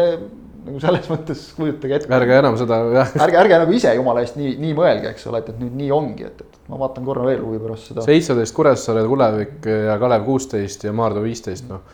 nagu selles mõttes kujutage ette. ärge enam seda jah. ärge, ärge nagu ise jumala eest nii, nii mõelge, eks ole, et, et nüüd nii ongi, et, et ma vaatan korra veel huvi pärast seda. seitseteist Kuressaare, Tulevik ja Kalev kuusteist ja Maardu viisteist, noh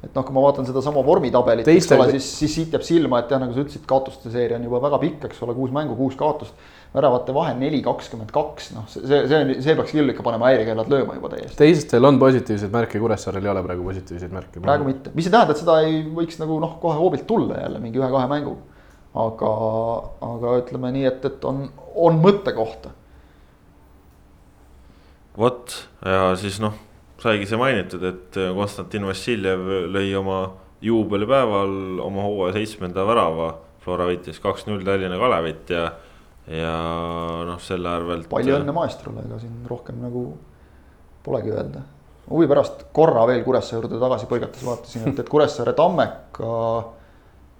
et noh, kui ma vaatan sedasama vormitabelit, eks ole, siis, siis siit jääb silma, et jah, nagu sa ütlesid, kaotuste seeria on juba väga pikk, eks ole, kuus mängu, kuus kaotust väravate vahe neli, kakskümmend kaks, noh, see, see on, see peaks küll ikka panema häirekellad lööma juba täiesti. teistel on positiivseid märke, Kuressaarel ei ole praegu positiivseid märke. praegu mitte, mis ei tähenda, et seda ei võiks nagu noh, kohe hoobilt tulla jälle mingi ühe-kahe mängu. aga, aga ütleme nii, et, et on, on mõttekohta. vot ja siis noh, saigi see mainitud, et Konstantin Vassiljev lõi oma juubelipäeval oma hooaja seitsmenda värava. Flora võitis kaks-null Tallinna Kalevit ja ja noh, selle arvelt. palju õnne maestrole, ega siin rohkem nagu polegi öelda. huvi pärast korra veel Kuressaare juurde tagasi põigates vaatasin, et, et Kuressaare Tammeka.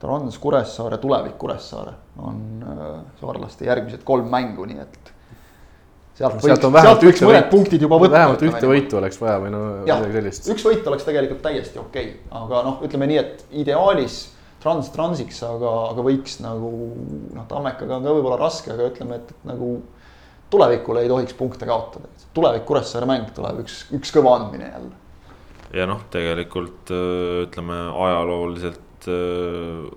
Trans Kuressaare, Tulevik Kuressaare on äh, saarlaste järgmised kolm mängu, nii et. sealt võiks, sealt, võiks mõned võit, punktid juba võtta. vähemalt ühte võitu oleks vaja või no midagi sellist. üks võit oleks tegelikult täiesti okei okay., aga noh, ütleme nii, et ideaalis trans transiks, aga, aga võiks nagu noh, Tammekaga on ka võib-olla raske, aga ütleme, et, et nagu tulevikule ei tohiks punkte kaotada. tulevik Kuressaare mäng tuleb üks, üks kõva andmine jälle. ja noh, tegelikult ütleme ajalooliselt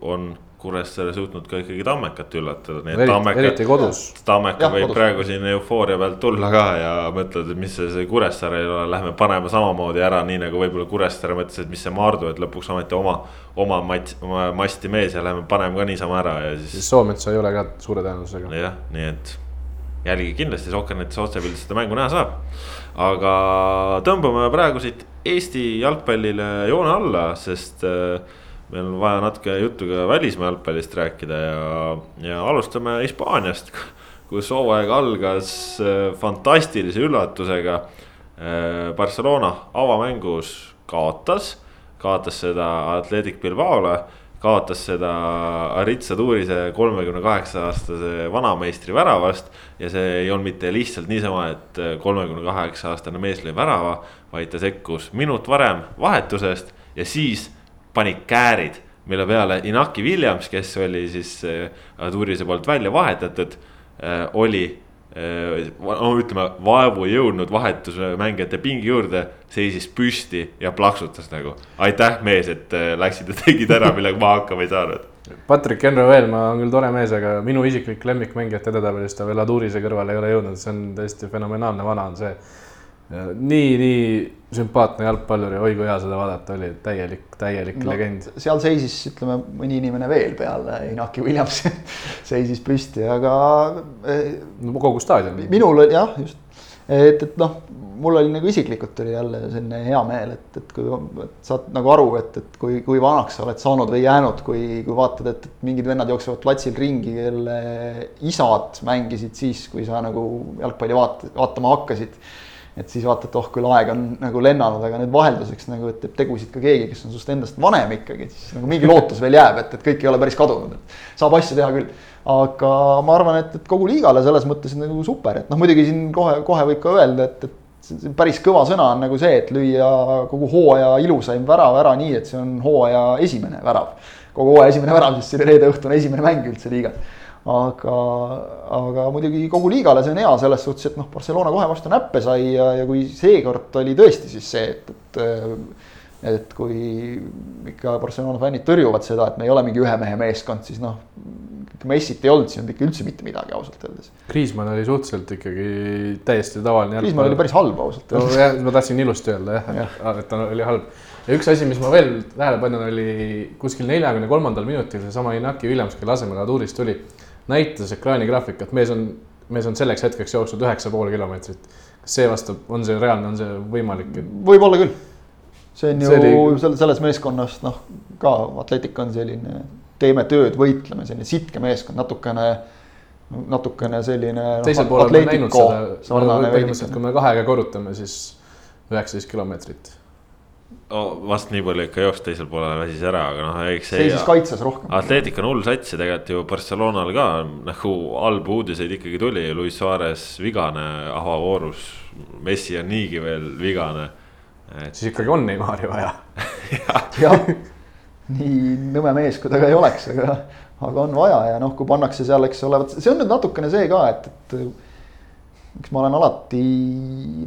on Kuressaare suutnud ka ikkagi Tammekat üllatada, nii et Tammekat. eriti kodus. Tammeka võib kodus. praegu siin eufooria pealt tulla ka ja mõtled, et mis see, see Kuressaare ei ole, lähme paneme samamoodi ära, nii nagu võib-olla Kuressaare mõtles, et mis see Maardu, et lõpuks ometi oma, oma mats, oma masti mees ja lähme paneme ka niisama ära ja siis. siis Soometsa ei ole ka suure tõenäosusega. jah, nii et jälgige kindlasti Sokkernetist otsepildis seda mängu näha saab. aga tõmbame praegu siit Eesti jalgpallile joone alla, sest äh, meil on vaja natuke juttu ka välismaa jalgpallist rääkida ja, ja alustame Hispaaniast, kus hooaeg algas äh, fantastilise üllatusega. Äh, Barcelona avamängus kaotas, kaotas seda Atletic Bilbaole, kaotas seda Aritsa Tuurise kolmekümne kaheksa aastase vanameistri väravast. ja see ei olnud mitte lihtsalt niisama, et kolmekümne kaheksa aastane mees lõi värava, vaid ta sekkus minut varem vahetusest ja siis pani käärid, mille peale Inaki Williams, kes oli siis äh, Turise poolt välja vahetatud, äh, oli äh, no ütleme, vaevu jõudnud vahetusmängijate pingi juurde, seisis püsti ja plaksutas nagu. aitäh, mees, et läksid ja tegid ära, millega ma hakkama ei saanud. Patrick Henry Veelmaa on küll tore mees, aga minu isiklik lemmikmängijate edetabelis ta veel Adurise kõrvale ei ole jõudnud, see on täiesti fenomenaalne vana on see nii, nii sümpaatne jalgpallur ja oi kui hea seda vaadata oli, täielik, täielik no, legend. seal seisis, ütleme, mõni inimene veel peale Inaki Williamsi seisis püsti, aga. no kogu staadion. minul oli jah, just, et, et noh, mul oli nagu isiklikult oli jälle selline hea meel, et, et kui et saad nagu aru, et, et kui, kui vanaks sa oled saanud või jäänud, kui, kui vaatad, et, et mingid vennad jooksevad platsil ringi, kelle isad mängisid siis, kui sa nagu jalgpalli vaat-, vaatama hakkasid et siis vaatad, oh küll aeg on nagu lennanud, aga nüüd vahelduseks nagu, et teeb tegusid ka keegi, kes on sinust endast vanem ikkagi, siis nagu mingi lootus veel jääb, et, et kõik ei ole päris kadunud, et saab asju teha küll. aga ma arvan, et, et kogu liigale selles mõttes nagu super, et noh, muidugi siin kohe, kohe võib ka öelda, et, et päris kõva sõna on nagu see, et lüüa kogu hooaja ilusaim värav ära nii, et see on hooaja esimene värav. kogu hooaja esimene värav, sest see oli reede õhtune esimene mäng üldse liigas aga, aga muidugi kogu liigale see on hea selles suhtes, et noh, Barcelona kohe vastu näppe sai ja, ja kui seekord oli tõesti siis see, et, et. et kui ikka Barcelona fännid tõrjuvad seda, et me ei ole mingi ühe mehe meeskond, siis noh. Messit ei olnud, olnud ikka üldse mitte midagi ausalt öeldes. Kriismann oli suhteliselt ikkagi täiesti tavaline. Kriismann oli päris halb ausalt öeldes no,. ma tahtsin ilusti öelda jah ja., et ta oli halb ja üks asi, mis ma veel tähele panin, oli kuskil neljakümne kolmandal minutil seesama Inaki Williams, kelle asemele Aduris tuli näitas ekraanigraafikat, mees on, mees on selleks hetkeks jooksnud üheksa pool kilomeetrit. kas see vastab, on see reaalne, on see võimalik? võib-olla küll. see on see ju oli... selles, meeskonnas noh, ka Atletic on selline, teeme tööd, võitleme, selline sitke meeskond, natukene natukene selline. Noh, teisel poolel olen näinud seda, põhimõtteliselt kui me kahega korrutame, siis üheksateist kilomeetrit oh, vast nii palju ikka jooks teisel poolel väsis ära, aga noh, eks see. seisis kaitses rohkem. Atletic on hull sats ja tegelikult ju Barcelonal ka nagu halbu uudiseid ikkagi tuli, Luis Suarez vigane avavoorus. Messi on niigi veel vigane. et siis ikkagi on Neimari vaja. jah, nii nõme mees, kui ta ka ei oleks, aga, aga on vaja ja noh, kui pannakse seal, eks ole, vot see on nüüd natukene see ka, et, et eks ma olen alati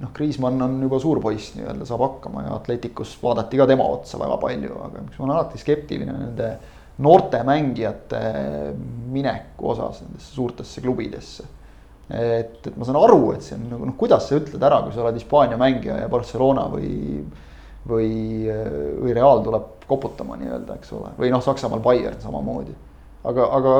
noh, Kriismann on juba suur poiss nii-öelda, saab hakkama ja Atleticus vaadati ka tema otsa väga palju, aga miks ma olen alati skeptiline nende noorte mängijate mineku osas nendesse suurtesse klubidesse et, et ma saan aru, et see on nagu noh, kuidas sa ütled ära, kui sa oled Hispaania mängija ja Barcelona või, või, või Real tuleb koputama nii-öelda, eks ole, või noh, Saksamaal Bayern samamoodi. aga, aga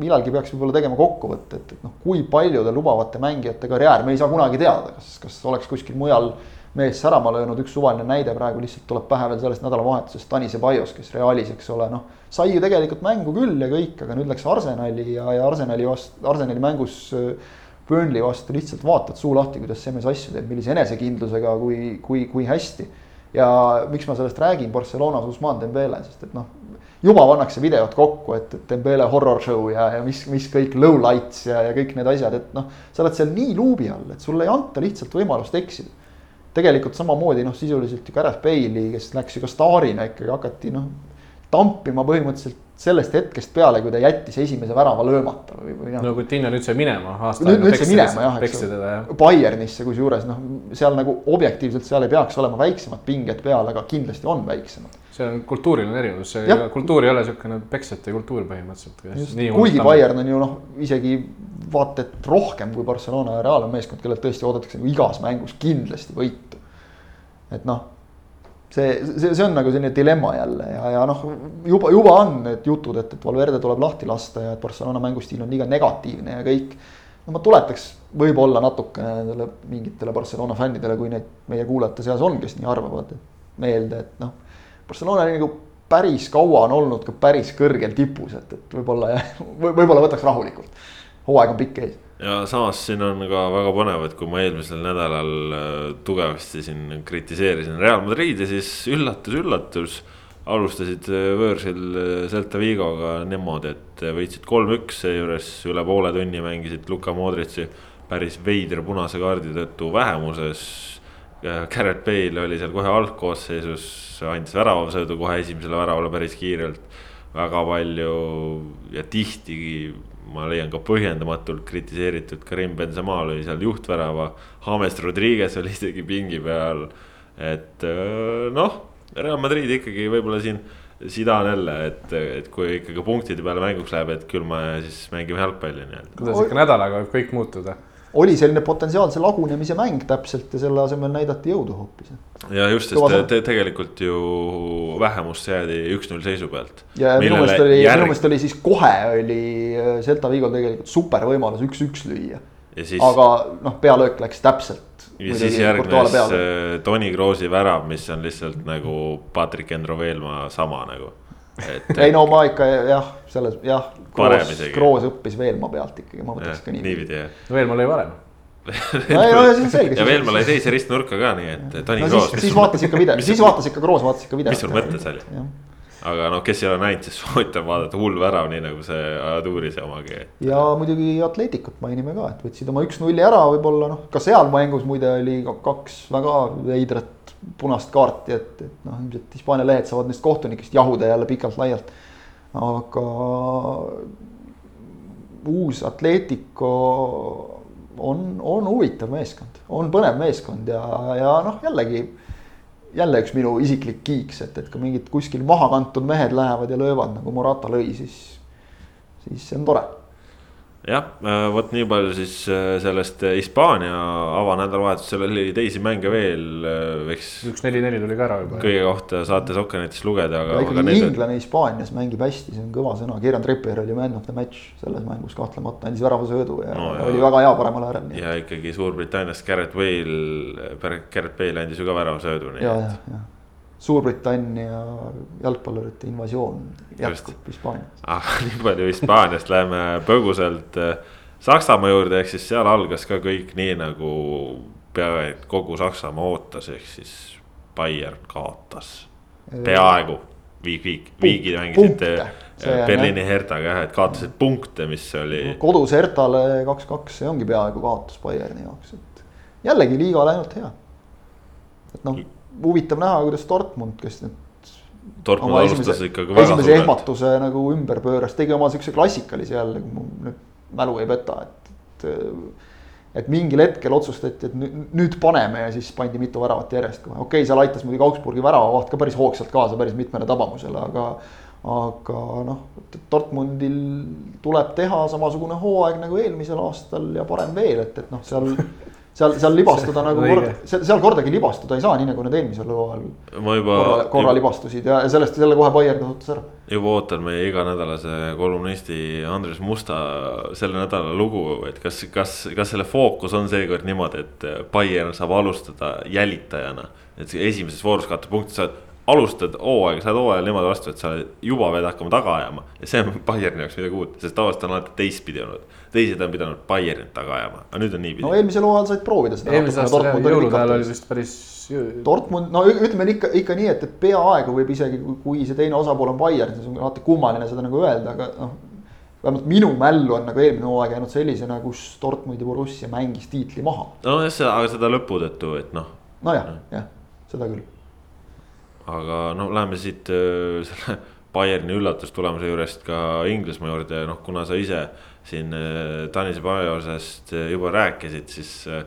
millalgi peaks võib-olla tegema kokkuvõtte, et, et noh, kui paljude lubavate mängijate karjäär, me ei saa kunagi teada, kas, kas oleks kuskil mujal mees särama löönud, üks suvaline näide praegu lihtsalt tuleb pähe veel sellest nädalavahetusest, Tanis Ebaios, kes Realis, eks ole, noh. sai ju tegelikult mängu küll ja kõik, aga nüüd läks Arsenali ja, ja Arsenali vastu, Arsenali mängus äh, Burnley vastu lihtsalt vaatad suu lahti, kuidas see mees asju teeb, millise enesekindlusega, kui, kui, kui hästi. Ja miks ma sellest räägin, Barcelonas Usman Dembele, sest et noh, juba pannakse videot kokku, et, Dembele horror show ja, ja mis, mis kõik low lights ja, ja kõik need asjad, et noh, sa oled seal nii luubi all, et sulle ei anta lihtsalt võimalust eksida. Tegelikult samamoodi noh, sisuliselt ju Gareth Bale'i, kes läks ju ka staarina ikkagi hakati noh, tampima põhimõtteliselt sellest hetkest peale, kui ta jättis esimese värava löömata või, või noh no Coutinho nüüd sai minema aasta nüüd, nüüd see minema jah, eks jah. Bayernisse kusjuures noh, seal nagu objektiivselt seal ei peaks olema väiksemad pinged peal, aga kindlasti on väiksemad. see on kultuuriline erinevus, see Jah. kultuur ei ole niisugune peksjate kultuur põhimõtteliselt. kuigi Bayern on ju noh, isegi vaata et rohkem kui Barcelona ja Real on meeskond, kellelt tõesti oodatakse nagu igas mängus kindlasti võitu. et noh, see, see, see on nagu selline dilemma jälle ja, ja noh, juba, juba on need jutud, et, et Valverde tuleb lahti lasta ja et Barcelona mängustiil on liiga negatiivne ja kõik. no ma tuletaks võib-olla natukene nendele mingitele Barcelona fännidele, kui neid meie kuulajate seas on, kes nii arvavad, meelde, et noh. Barcelona nagu päris kaua on olnud ka päris kõrgel tipus, et, et võib-olla jah, võib-olla võtaks rahulikult. hooaeg on pikk ees ja samas siin on ka väga põnev, et kui ma eelmisel nädalal äh, tugevasti siin kritiseerisin Real Madridi, siis üllatus-üllatus. alustasid äh, võõrsil äh, Celta Vigoga niimoodi, et võitsid kolm-üks, seejuures üle poole tunni mängisid Luka Modritši päris veidra punase kaardi tõttu vähemuses. Garrett Bale oli seal kohe algkoosseisus, andis väravasõidu kohe esimesele väravale päris kiirelt. väga palju ja tihti ma leian ka põhjendamatult kritiseeritud Karim Benzema lõi seal juhtvärava. James Rodriguez oli isegi pingi peal, et öö, noh, Real Madrid ikkagi võib-olla siin. Zidane jälle, et, et kui ikkagi punktide peale mänguks läheb, et küll me siis mängime jalgpalli nii-öelda. kuidas ikka nädalaga võib kõik muutuda. Oli selline potentsiaalse lagunemise mäng täpselt ja selle asemel näidati jõudu hoopis. ja just, sest sõna. te, tegelikult ju vähemusse jäädi üks-null seisu pealt. ja minu meelest oli, minu meelest oli siis kohe oli äh, Celta Vigol tegelikult super võimalus üks-üks lüüa. siis, aga noh, pealöök läks täpselt. ja siis järgnes äh, Toni Kroosi värav, mis on lihtsalt nagu Patrick Endroveelma sama nagu. Et ei no ma ikka jah, selles jah, Kroos Kroos õppis Veelmaa pealt ikkagi, ma mõtleks ka nii. niipidi jah. no veel ma lõi varem. no ei ja see on selge. ja veel ma lõin teise ristnurka ka, nii et Toni no Kroos. siis, siis vaatas ikka video, siis vaatas ikka Kroos vaatas ikka videot. mis sul mõttes oli? Aga noh, kes ei ole näinud, siis soovitan vaadata hull värav, nii nagu see Adurise omagi. ja muidugi Atleticut mainime ka, et võtsid oma üks-nulli ära, võib-olla noh, ka seal mängus muide oli ka kaks väga veidrat punast kaarti, et, et noh, ilmselt Hispaania lehed saavad neist kohtunikest jahuda jälle pikalt-laialt. aga uus Atletico on, on huvitav meeskond, on põnev meeskond ja, ja noh, jällegi jälle üks minu isiklik kiiks, et, et kui mingid kuskil maha kantud mehed lähevad ja löövad nagu Morata lõi, siis, siis see on tore jah, vot nii palju siis äh, sellest äh, Hispaania avanädalavahetusel oli teisi mänge veel, eks üks neli-neli tuli ka ära juba. kõige kohta saate Sokkernetist lugeda, aga, aga ikkagi need, inglane Hispaanias mängib hästi, see on kõva sõna, Kieran Trippier oli man of the match selles mängus kahtlemata, andis väravasöödu ja No ja- oli väga hea paremal äärel. ja, ja ikkagi Suurbritanniast Garrett Bale, Garrett Bale andis ju ka väravasöödu, nii ja, et. Suurbritannia jalgpallurite invasioon jätkub Hispaanias. aga nii palju Hispaaniast läheme põgusalt äh, Saksamaa juurde, ehk siis seal algas ka kõik nii nagu peaaegu et kogu Saksamaa ootas, ehk siis Bayern kaotas peaaegu. Viik, Viik, Viigi mängisid on Berliini Hertaga jah, et kaotasid punkte, mis oli kodus Hertale kaks-kaks, see ongi peaaegu kaotus Bayerni jaoks, et jällegi liiga läinud hea. et noh, huvitav näha, kuidas Dortmund, kes nüüd Dortmund alustas ikkagi väga esimese suurelt. ehmatuse nagu ümber pööras, tegi oma siukse klassikalise jälle, kui mu nüüd mälu ei peta, et, et. et mingil hetkel otsustati, et nüüd, nüüd paneme ja siis pandi mitu väravat järjest kohe, okei okay,, seal aitas muidugi Augsburgi väravavaht ka päris hoogsalt kaasa päris mitmele tabamusele, aga. aga noh, Dortmundil tuleb teha samasugune hooaeg nagu eelmisel aastal ja parem veel, et, et noh, seal. seal, seal libastuda nagu kord, seal, seal kordagi libastuda ei saa, nii nagu nad eelmisel hooajal ma juba korra, korra, libastusid ja ja sellest jälle kohe Bayern kasutas ära. juba ootan meie iganädalase kolumnisti Andres Musta selle nädala lugu, et kas, kas, kas selle fookus on seekord niimoodi, et Bayern saab alustada jälitajana. et esimeses voorus kaotab punkti, sa alustad hooaega, saad hooajal niimoodi vastu, et sa juba pead hakkama taga ajama. ja see on Bayerni jaoks midagi uut, sest tavaliselt on alati teistpidi olnud. Teised on pidanud Bayernit taga ajama, aga nüüd on niipidi no eelmisel hooajal said proovida seda. eelmisel aastal jah, jõulude ajal oli vist päris. Dortmund, no ütleme ikka, ikka nii, et, et peaaegu võib isegi, kui see teine osapool on Bayern, siis on alati kummaline seda nagu öelda, aga noh. vähemalt minu mällu on nagu eelmine hooaeg jäänud sellisena, kus Dortmund ja Borussia mängis tiitli maha. nojah, see, aga seda lõpu tõttu, et noh nojah, jah, seda küll. aga no läheme siit öö, selle Bayerni üllatustulemuse juurest ka Inglismaa juurde ja noh, kuna sa ise siin öö, Tanis Pajosest öö, juba rääkisid, siis öö,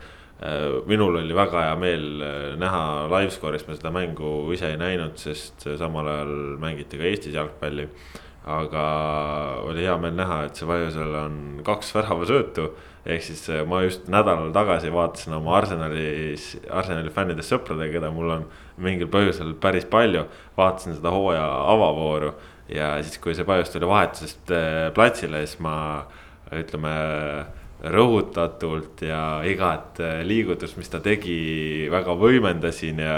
minul oli väga hea meel näha livescore'ist, ma seda mängu ise ei näinud, sest samal ajal mängiti ka Eestis jalgpalli. aga oli hea meel näha, et see Pajosel on kaks väravasöötu ehk siis ma just nädal tagasi vaatasin oma Arsenali, Arsenali fännidest sõpradega, keda mul on mingil põhjusel päris palju. vaatasin seda hooaja avavooru ja siis, kui see Pajus tuli vahetusest äh, platsile, siis ma ütleme rõhutatult ja igat äh, liigutust, mis ta tegi, väga võimendasin ja.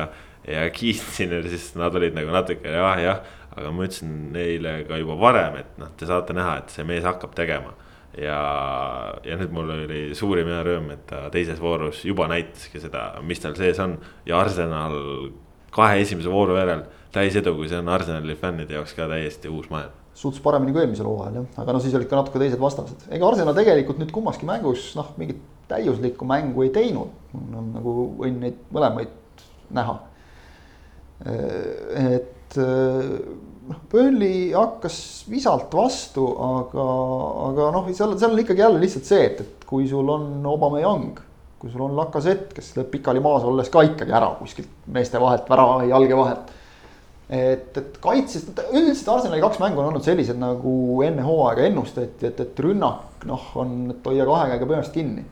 ja kiitsin ja siis nad olid nagu natuke jah, jah, aga ma ütlesin neile ka juba varem, et noh, te saate näha, et see mees hakkab tegema ja, ja nüüd mul oli suurim hea rõõm, et ta teises voorus juba näitaski seda, mis tal sees on ja Arsenal kahe esimese vooru järel täis edu, kui see on Arsenali fännide jaoks ka täiesti uus maailm. Suutis paremini kui eelmisel hooajal jah, aga no siis olid ka natuke teised vastased, ega Arsenal tegelikult nüüd kummaski mängus noh, mingit täiuslikku mängu ei teinud. no nagu võin neid mõlemaid näha. et noh, Burnley hakkas visalt vastu, aga, aga noh, seal, seal on ikkagi jälle lihtsalt see, et, et kui sul on Aubameyang, kui sul on Lacazette, kes lööb pikali maas olles ka ikkagi ära kuskilt meeste vahelt, värava või jalge vahelt et, et kaitses, üldiselt Arsenali kaks mängu on olnud sellised nagu enne hooaega ennustati, et, et rünnak noh, on, et hoia kahe käega pöönast kinni.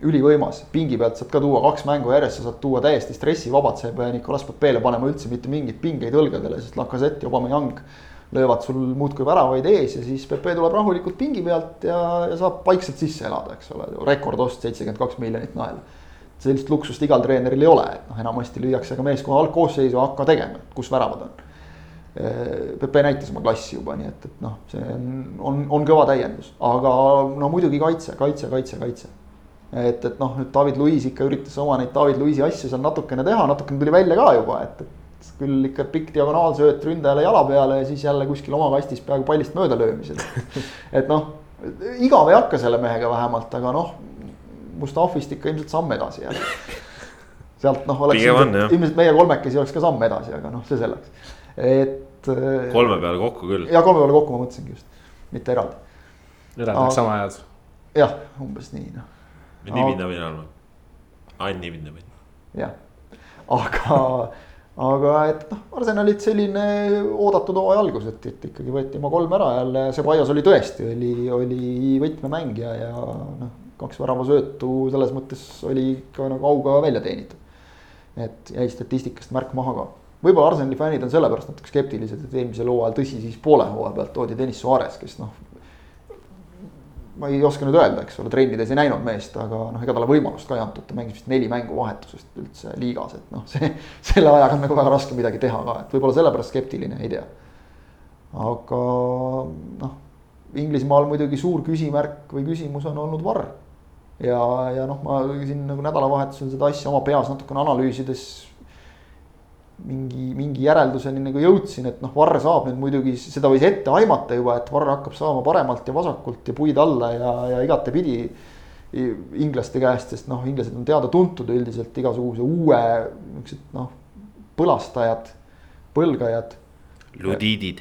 ülivõimas, pingi pealt saad ka tuua kaks mängu järjest, sa saad tuua täiesti stressivabad, sa ei pea Nicolas Popele panema üldse mitte mingeid pingeid õlgadele, sest Lacazette ja Aubameyang löövad sul muudkui väravaid ees ja siis Pepe tuleb rahulikult pingi pealt ja, ja saab vaikselt sisse elada, eks ole, rekordost seitsekümmend kaks miljonit naela sellist luksust igal treeneril ei ole, et noh, enamasti lüüakse ka meeskonna algkoosseisu hakka tegema, kus väravad on. Pepe näitas oma klassi juba, nii et, et noh, see on, on, on kõva täiendus, aga no muidugi kaitse, kaitse, kaitse, kaitse. et, et noh, nüüd David Luiz ikka üritas oma neid David Luizi asju seal natukene teha, natukene tuli välja ka juba, et, et küll ikka pikk diagonaalsööt ründajale jala peale ja siis jälle kuskil oma kastis peaaegu pallist mööda löömised. et noh, igav ei hakka selle mehega vähemalt, aga noh Mustafist ikka ilmselt samm edasi jälle. sealt noh, oleks Pigem on, ilmselt, ilmselt meie kolmekesi oleks ka samm edasi, aga noh, see selleks, et. kolme peale kokku küll. ja kolme peale kokku ma mõtlesingi just, mitte eraldi, eraldi oleks sama head. jah, umbes nii noh, nibinda-mina olema. ainult nibinda-mina. jah, aga, aga et noh, Arsenalit selline oodatud hooaja algus, et, et ikkagi võeti oma kolm ära jälle, see Paias oli tõesti, oli, oli võtmemängija ja noh, kaks väravasöötu selles mõttes oli ikka nagu auga välja teenitud. et jäi statistikast märk maha ka. võib-olla Arsenali fännid on sellepärast natuke skeptilised, et eelmisel hooajal, tõsi, siis poole hooaja pealt toodi Deniss Suarez, kes noh. ma ei oska nüüd öelda, eks ole, trennides ei näinud meest, aga noh, ega talle võimalust ka ei antud, ta mängis vist neli mängu vahetusest üldse liigas, et noh, see. selle ajaga on nagu väga raske midagi teha ka, et võib-olla sellepärast skeptiline, ei tea. aga noh, Inglismaal muidugi suur küsimärk või küsimus on olnud Varr ja, ja noh, ma siin nagu nädalavahetusel seda asja oma peas natukene analüüsides mingi, mingi järelduseni nagu jõudsin, et noh, Varr saab nüüd muidugi, seda võis ette aimata juba, et Varr hakkab saama paremalt ja vasakult ja puid alla ja, ja igatepidi inglaste käest, sest noh, inglased on teada-tuntud üldiselt igasuguse uue niisugused noh, põlastajad, põlgajad. ludiidid.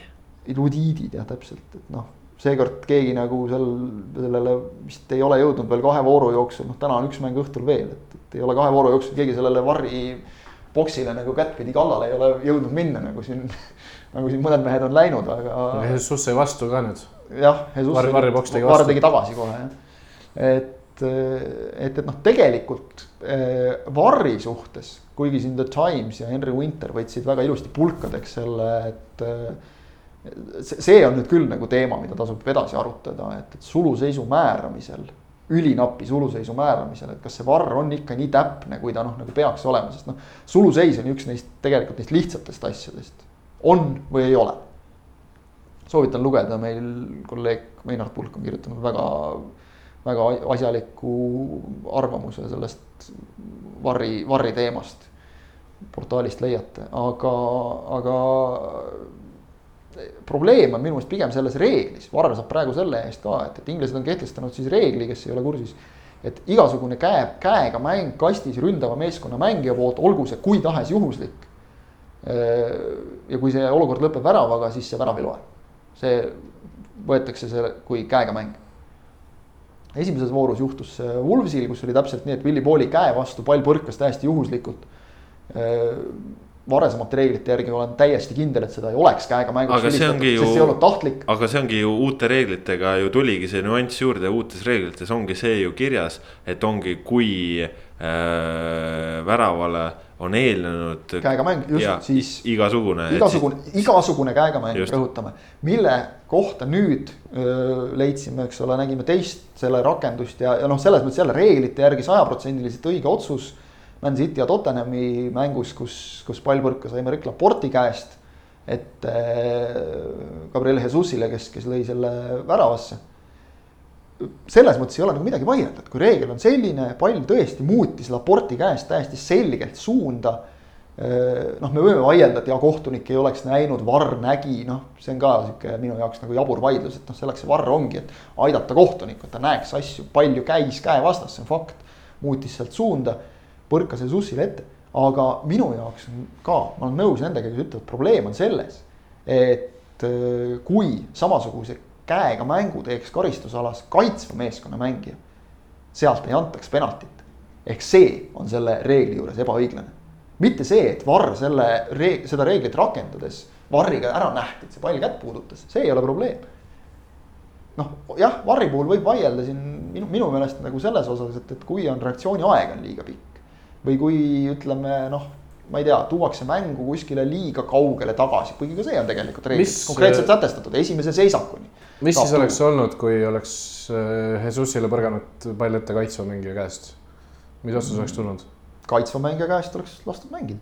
ludiidid jah, täpselt, et noh, seekord keegi nagu seal sellele vist ei ole jõudnud veel kahe vooru jooksul, noh, täna on üks mäng õhtul veel, et, et ei ole kahe vooru jooksul keegi sellele varri boksile nagu kättpidi kallale ei ole jõudnud minna, nagu siin, nagu siin mõned mehed on läinud, aga. Jesus sai vastu ka nüüd. jah, Jesus. Varri, Varri boks tegi vastu. Tegi tagasi kohe jah, et et, et noh, tegelikult eh, Varri suhtes, kuigi siin The Times ja Henry Winter võtsid väga ilusti pulkadeks selle, et eh, see on nüüd küll nagu teema, mida tasub edasi arutada, et, et suluseisu määramisel, ülinapi suluseisu määramisel, et kas see varr on ikka nii täpne, kui ta noh, nagu peaks olema, sest noh, suluseis on üks neist tegelikult neist lihtsatest asjadest. on või ei ole. soovitan lugeda, meil kolleeg Meinhard Pulk on kirjutanud väga väga asjaliku arvamuse sellest varri, varri teemast. portaalist leiate, aga, aga probleem on minu meelest pigem selles reeglis, Varro saab praegu selle eest ka, et, et inglased on kehtestanud siis reegli, kes ei ole kursis. et igasugune käe, käega mäng kastis ründava meeskonna mängija poolt, olgu see kui tahes juhuslik. ja kui see olukord lõpeb väravaga, siis see värav ei loe. see võetakse see kui käega mäng esimeses voorus juhtus see Wolvesil, kus oli täpselt nii, et Willie Pauli käe vastu pall põrkas täiesti juhuslikult. Äh, varasemate reeglite järgi olen täiesti kindel, et seda ei oleks käega mängus. ongi ju, see ei olnud tahtlik. aga see ongi ju uute reeglitega ju tuligi see nüanss juurde, uutes reeglites ongi see ju kirjas, et ongi, kui äh, väravale on eelnenud. käegamäng, just, siis. igasugune. igasugune, igasugune käegamäng, rõhutame. mille kohta nüüd öö, leidsime, eks ole, nägime teist selle rakendust ja, ja noh, selles mõttes jälle reeglite järgi sajaprotsendiliselt õige otsus. Man City ja Tottenhami mängus, kus, kus pall põrkas Aimeric Laporti käest. et äh, Gabriel Jesusile, kes, kes lõi selle väravasse selles mõttes ei ole nagu midagi vaielda, et kui reegel on selline, pall tõesti muutis Laporti käest täiesti selgelt suunda. noh, me võime vaielda, et ja kohtunik ei oleks näinud, Varr nägi, noh, see on ka sihuke minu jaoks nagu jabur vaidlus, et noh, selleks see Varr ongi, et aidata kohtunikku, et ta näeks asju, palju käis käe vastas, see on fakt. muutis sealt suunda, põrkas Jesusile ette, aga minu jaoks on ka, ma olen nõus nendega, kes ütlevad, probleem on selles, et kui samasuguse käega mängu teeks karistusalas kaitsva meeskonna mängija, sealt ei antaks penaltit. ehk see on selle reegli juures ebaõiglane. mitte see, et Varr selle reeg-, seda reeglit rakendades Varriga ära nähti, et see pall kätt puudutas, see ei ole probleem. noh, jah, Varri puhul võib vaielda siin minu, minu meelest nagu selles osas, et, et kui on reaktsiooniaeg on liiga pikk. Või kui ütleme noh ma ei tea, tuuakse mängu kuskile liiga kaugele tagasi, kuigi ka see on tegelikult reeglis konkreetselt sätestatud esimese seisakuni mis siis oleks olnud, kui oleks äh, Jesusile põrganud pall ette kaitsva mängija käest? mis otsus oleks tulnud? kaitsva mängija käest oleks lastud mängida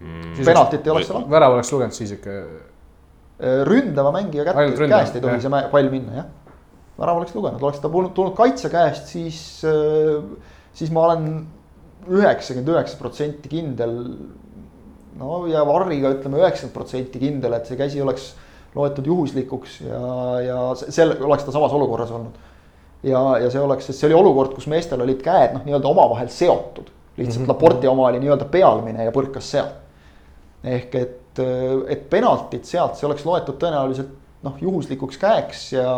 mm.. penaltit ei oleks seal olnud. värav oleks lugenud siis ikka. Äh, ründava mängija kätte, käest ei tohi see pall minna, jah. värav oleks lugenud, oleks ta tulnud, kaitse käest, siis, äh, siis ma olen üheksakümmend üheksa protsenti kindel. no ja Varriga ütleme üheksakümmend protsenti kindel, et see käsi oleks loetud juhuslikuks ja, ja sel-, oleks ta samas olukorras olnud. ja, ja see oleks, sest see oli olukord, kus meestel olid käed noh, nii-öelda omavahel seotud. lihtsalt mm -hmm. Laporti oma oli nii-öelda pealmine ja põrkas sealt. ehk et, et penaltit sealt, see oleks loetud tõenäoliselt noh, juhuslikuks käeks ja,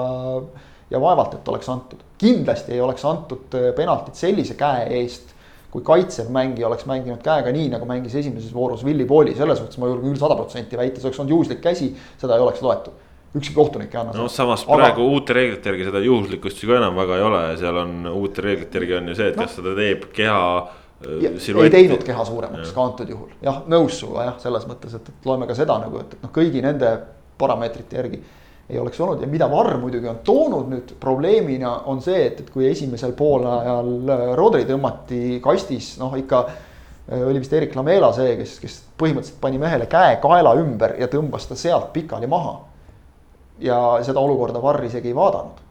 ja vaevalt, et oleks antud. kindlasti ei oleks antud penaltit sellise käe eest kui kaitsev mängija oleks mänginud käega nii, nagu mängis esimeses voorus Willie Pauli, selles suhtes ma julgen küll sada protsenti väita, see oleks olnud juhuslik käsi, seda ei oleks loetud ükski kohtunik ei anna. no samas aga... praegu uute reeglite järgi seda juhuslikkust ju ka enam väga ei ole, seal on uute reeglite järgi on ju see, et no. kas seda teeb keha. Ja, ei teinud keha suuremaks ka antud juhul, jah, nõus sulle jah, selles mõttes, et, et loeme ka seda nagu, et, et noh, kõigi nende parameetrite järgi ei oleks olnud ja mida Varr muidugi on toonud nüüd probleemina on see, et, et kui esimesel poolajal äh, Rodri tõmmati kastis, noh ikka äh, oli vist Erik Lamela see, kes, kes põhimõtteliselt pani mehele käe kaela ümber ja tõmbas ta sealt pikali maha. ja seda olukorda Varr isegi ei vaadanud.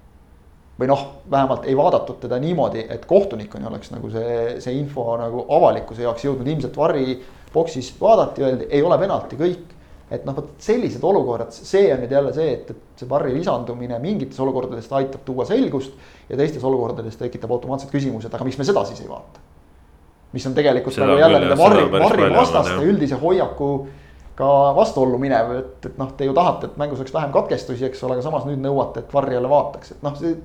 või noh, vähemalt ei vaadatud teda niimoodi, et kohtunikuni oleks nagu see, see info nagu avalikkuse jaoks jõudnud, ilmselt Varri boksis vaadati, öeldi, ei ole penalti, kõik et noh, vot sellised olukorrad, see on nüüd jälle see, et, et see varri lisandumine mingites olukordades ta aitab tuua selgust ja teistes olukordades tekitab automaatselt küsimuse, et aga miks me seda siis ei vaata. mis on tegelikult Seda nagu jälle nende varri, varri vastaste üldise hoiaku ka vastuollu minev, et, et noh, te ju tahate, et mängus oleks vähem katkestusi, eks ole, aga samas nüüd nõuate, et varr jälle vaataks, et noh, see.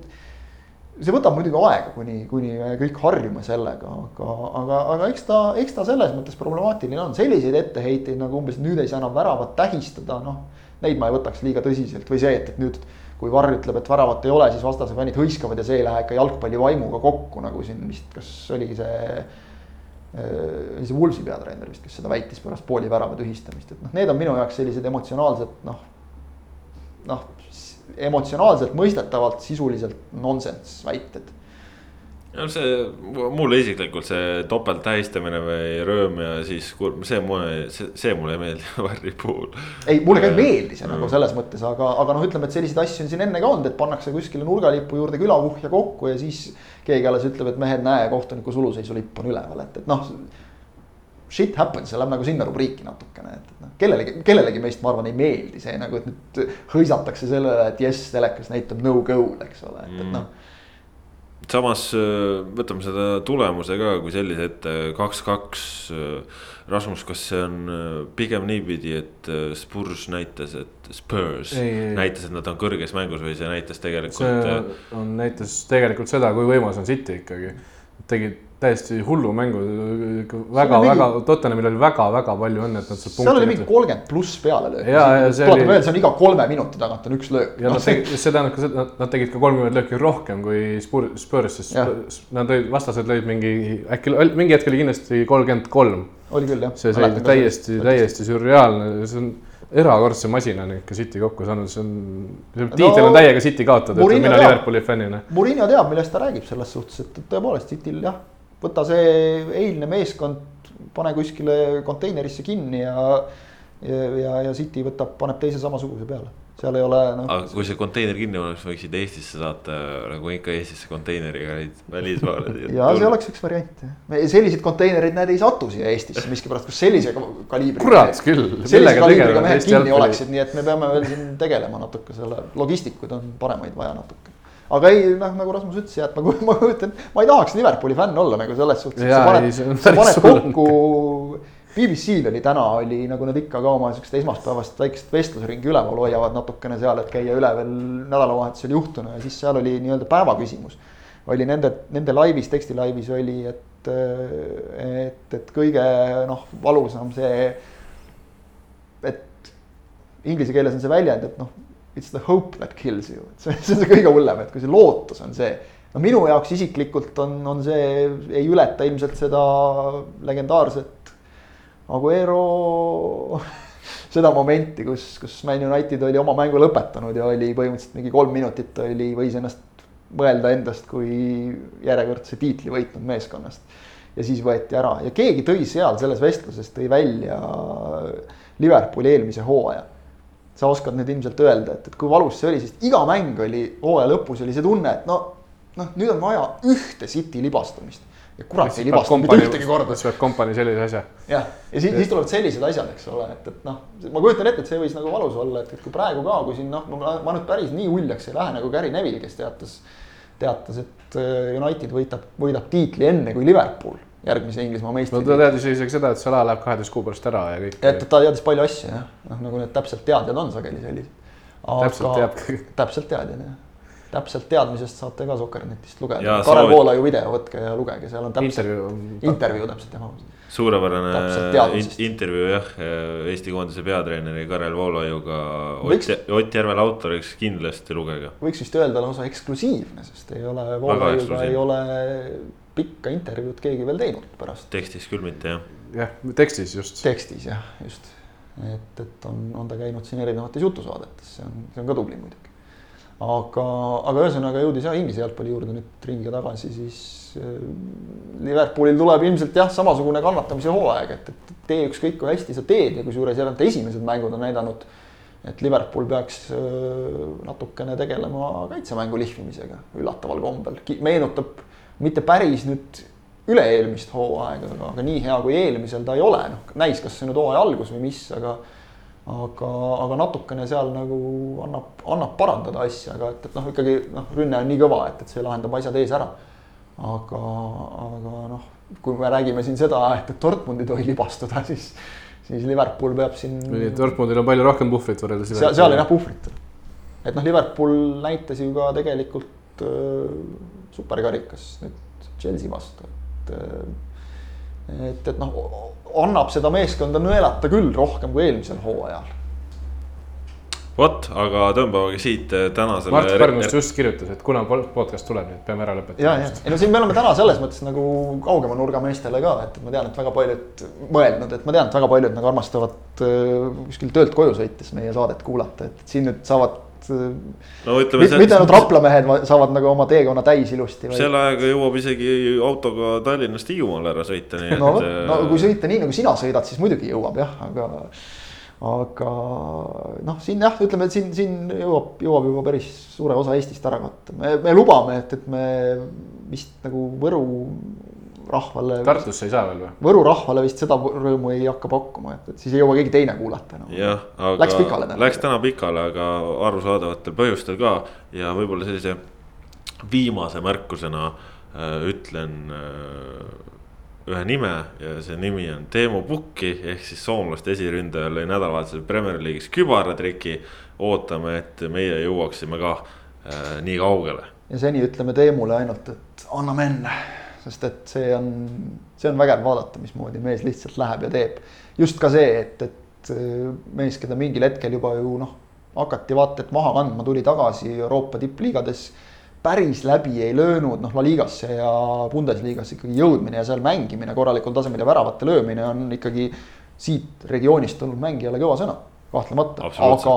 See võtab muidugi aega, kuni, kuni me kõik harjume sellega, aga, aga, aga eks ta, eks ta selles mõttes problemaatiline on, selliseid etteheiteid nagu umbes nüüd ei saa enam väravat tähistada, noh. Neid ma ei võtaks liiga tõsiselt või see, et, et nüüd kui Varr ütleb, et väravat ei ole, siis vastase fännid hõiskavad ja see ei lähe ikka jalgpalli vaimuga kokku, nagu siin vist, kas oligi see oli see Woolsi peatreener vist, kes seda väitis pärast pooli värava tühistamist, et noh, need on minu jaoks sellised emotsionaalsed noh. noh, emotsionaalselt mõistetavalt sisuliselt nonsense väited. no see, mulle isiklikult see topelttähistamine või rööm ja siis see mulle, see, see mulle ei meeldi Varri puhul. ei, mulle ka ei meeldi see nagu selles mõttes, aga, aga noh, ütleme, et selliseid asju on siin enne ka olnud, et pannakse kuskile nurgalipu juurde külakuhja kokku ja siis. keegi alles ütleb, et mehed, näe, kohtuniku suluseisulipp on üleval, et, et noh. Shit happens, see läheb nagu sinna rubriiki natukene, et, et noh, kellelegi, kellelegi meist, ma arvan, ei meeldi see nagu, et nüüd hõisatakse sellele, et jess, telekas näitab no goal, eks ole, et, et noh samas äh, võtame seda tulemuse ka kui sellise ette, kaks-kaks. Rasmus, kas see on äh, pigem niipidi, et äh, Spurs näitas, et Spurs Ei, ei. näitas, et nad on kõrges mängus või see näitas tegelikult see on, näitas tegelikult seda, kui võimas on City ikkagi. tegid täiesti hullu mängu, väga-väga, Tottenhamil oli väga-väga palju õnne, et nad sealt seal oli punkti mingi kolmkümmend pluss peale see tuletame oli- meelde, see on iga kolme minuti tagant on üks löök. ja No nad see- tegid, see tähendab ka seda, nad tegid ka kolmkümmend lööki rohkem kui Spur- Spurs, sest nad olid, vastased lõid mingi, äkki mingi hetk oli kindlasti kolmkümmend kolm. oli küll jah. see, see oli täiesti, täiesti sürreaalne, see on erakordse masinana ikka City kokku saanud, see on, tiitel No, on täiega City kaotada, mina. Liverpooli fännina. Murillo teab, millest ta räägib selles suhtes, et et tõepoolest Cityl jah, võta see eilne meeskond, pane kuskile konteinerisse kinni ja. ja, ja, ja City võtab, paneb teise samasuguse peale, seal ei ole noh. aga kui see konteiner kinni oleks, võiksid Eestisse saata nagu ikka Eestisse konteineriga neid välismaalasi. ja see oleks üks variant jah, sellised konteinerid, need ei satu siia Eestisse miskipärast, kus sellise kaliibriga. kurat küll. sellise kaliibriga mehed kinni oleksid, nii et me peame veel siin tegelema natuke selle, logistikuid on paremaid vaja natuke. Aga ei noh, nagu Rasmus ütles jah, et ma, ma kujutan, ma ei tahaks Liverpooli fänn olla nagu selles suhtes, et sa paned, sa paned kokku. BBC-l oli täna oli nagu nad ikka ka oma siukest esmaspäevast väikest vestlusringi üleval hoiavad natukene seal, et käia üle veel nädalavahetusel juhtunu ja siis seal oli nii-öelda päevaküsimus. oli nende, nende laivis, tekstilaivis oli, et, et, et kõige noh, valusam see. et inglise keeles on see väljend, et noh, it's the hope that kills you, et see, see on see kõige hullem, et kui see lootus on see. no minu jaoks isiklikult on, on see, ei ületa ilmselt seda legendaarset Aguero seda momenti, kus, kus Man United oli oma mängu lõpetanud ja oli põhimõtteliselt mingi kolm minutit oli, võis ennast mõelda endast kui järjekordse tiitli võitnud meeskonnast. ja siis võeti ära ja keegi tõi seal selles vestluses tõi välja Liverpooli eelmise hooaja. Sa oskad nüüd ilmselt öelda, et, et kui valus see oli, sest iga mäng oli hooaja lõpus oli see tunne, et no, noh, nüüd on vaja ühte City libastumist ja kurat ei libastu mitte ühtegi korda. siis peab kompanii sellise asja. jah, ja siis, siis tulevad sellised asjad, eks ole, et, et noh, ma kujutan ette, et see võis nagu valus olla, et, et kui praegu ka, kui siin noh, ma, ma nüüd päris nii uljaks ei lähe nagu Gary Neville, kes teatas. teatas, et äh, United võitab, võidab tiitli enne kui Liverpool järgmise Inglismaa no meistri. ta teadis isegi seda, et Salah läheb kaheteist kuu pärast ära ja kõik. et ta teadis palju asju jah, noh nagu need täpselt teadjad on sageli sellised. täpselt teab. täpselt teadjad jah täpselt teadmisest saate ka Sokkernetist lugeda. Soovi- Voolaiu video võtke ja lugege, seal on täpselt intervjuu. intervjuu täpselt jah. suurepärane teadmisest. intervjuu jah, Eesti koondise peatreeneri Karel Voolaiuga. Võiks- Ott, Ott Järvel autoriks kindlasti lugege. võiks vist öelda lausa eksklusiivne, sest ei ole, Voolaiuga ei ole pikka intervjuud keegi veel teinud pärast. tekstis küll mitte jah. jah, tekstis just. tekstis jah, just. et, et on, on ta käinud siin erinevates jutusaadetes, see on, see on ka tubli muidugi. aga, aga ühesõnaga jõudis jah Inglise jalgpalli juurde nüüd ringiga tagasi, siis äh, Liverpoolil tuleb ilmselt jah, samasugune kannatamise hooaeg, et, et tee ükskõik kui hästi sa teed ja kusjuures jälle esimesed mängud on näidanud. et Liverpool peaks äh, natukene tegelema kaitsemängu lihvimisega üllataval kombel, meenutab mitte päris nüüd üle-eelmist hooaega, aga, aga nii hea kui eelmisel ta ei ole, noh näis, kas see nüüd hooaja algus või mis, aga aga, aga natukene seal nagu annab, annab parandada asja, aga et, et noh, ikkagi noh, rünne on nii kõva, et, et see lahendab asjad ees ära. aga, aga noh, kui me räägime siin seda, et, et Dortmund ei tohi libastuda, siis, siis Liverpool peab siin. Dortmundil on palju rohkem puhvrit võrreldes. seal, seal on jah puhvrit. et noh, Liverpool näitas ju ka tegelikult äh, superkarikas nüüd Chelsea vastu, et äh, et, et noh, annab seda meeskonda nõelata küll rohkem kui eelmisel hooajal. vot, aga tõmbamegi siit äh, tänasele. Mart Pärnust just kirjutas, et kuna podcast tuleb, nii et peame ära lõpetama. ja, ja, ei no siin me oleme täna selles mõttes nagu kaugema nurga meestele ka, et ma tean, et väga paljud mõelnud, et ma tean, et väga paljud nagu armastavad äh, kuskil töölt koju sõites meie saadet kuulata, et siin nüüd saavad no ütleme. mitte ainult Rapla mehed saavad nagu oma teekonna täis ilusti. selle ajaga jõuab isegi autoga Tallinnast Hiiumaale ära sõita, nii no, et. no kui sõita nii nagu sina sõidad, siis muidugi jõuab jah, aga. aga noh, siin jah, ütleme, et siin, siin jõuab, jõuab juba päris suure osa Eestist ära katta, me, me lubame, et, et me vist nagu Võru rahvale. Tartusse ei saa veel või? Võru rahvale vist seda rõõmu ei hakka pakkuma, et, et siis ei jõua keegi teine kuulata enam no.. jah, aga. Läks pikale täna. Läks täna pikale, aga arusaadavatel põhjustel ka ja võib-olla sellise viimase märkusena äh, ütlen äh, ühe nime ja see nimi on Teemu Pukki ehk siis soomlaste esiründaja lõi nädalavahetusel Premier League'is kübaratriki. ootame, et meie jõuaksime ka äh, nii kaugele. ja seni ütleme Teemule ainult, et anname enne sest et see on, see on vägev vaadata, mismoodi mees lihtsalt läheb ja teeb. just ka see, et, et äh, mees, keda mingil hetkel juba ju noh, hakati vaata et maha kandma, tuli tagasi Euroopa tippliigades. päris läbi ei löönud, noh La Ligasse ja Bundesligasse ikkagi jõudmine ja seal mängimine korralikul tasemel ja väravate löömine on ikkagi siit regioonist tulnud mängijale kõva sõna kahtlemata, aga,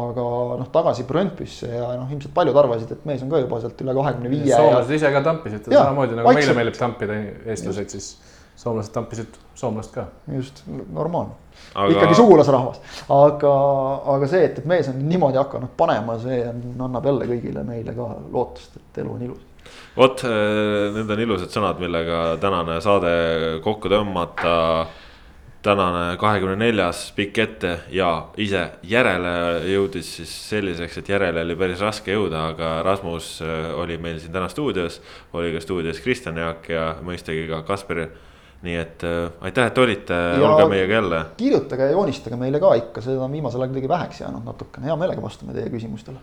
aga noh, tagasi Brøndbysse ja noh, ilmselt paljud arvasid, et mees on ka juba sealt üle kahekümne viie. soomlased ja... ise ka tampisid teda samamoodi nagu vaikselt. meile meeldib tampida eestlased, siis soomlased tampisid soomlast ka. just, normaalne aga.... ikkagi sugulasrahvas, aga, aga see, et, et mees on niimoodi hakanud panema, see on, annab jälle kõigile meile ka lootust, et elu on ilus vot need on ilusad sõnad, millega tänane saade kokku tõmmata tänane kahekümne neljas pikk ette ja ise järele jõudis siis selliseks, et järele oli päris raske jõuda, aga Rasmus äh, oli meil siin täna stuudios. oli ka stuudios Kristjan Jaak ja mõistagi ka Kaspar. nii et äh, aitäh, et olite, olge meiega jälle. kirjutage ja joonistage meile ka ikka, seda on viimasel ajal kuidagi väheks jäänud natukene, hea meelega vastame teie küsimustele.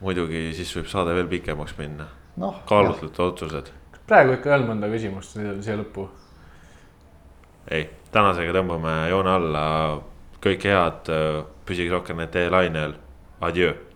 muidugi, siis võib saade veel pikemaks minna no,. kaalutletud otsused. praegu ikka ei olnud mõnda küsimust siia lõppu. ei tänasega tõmbame joone alla, kõike head, püsige rohkem tee lainel, adjöö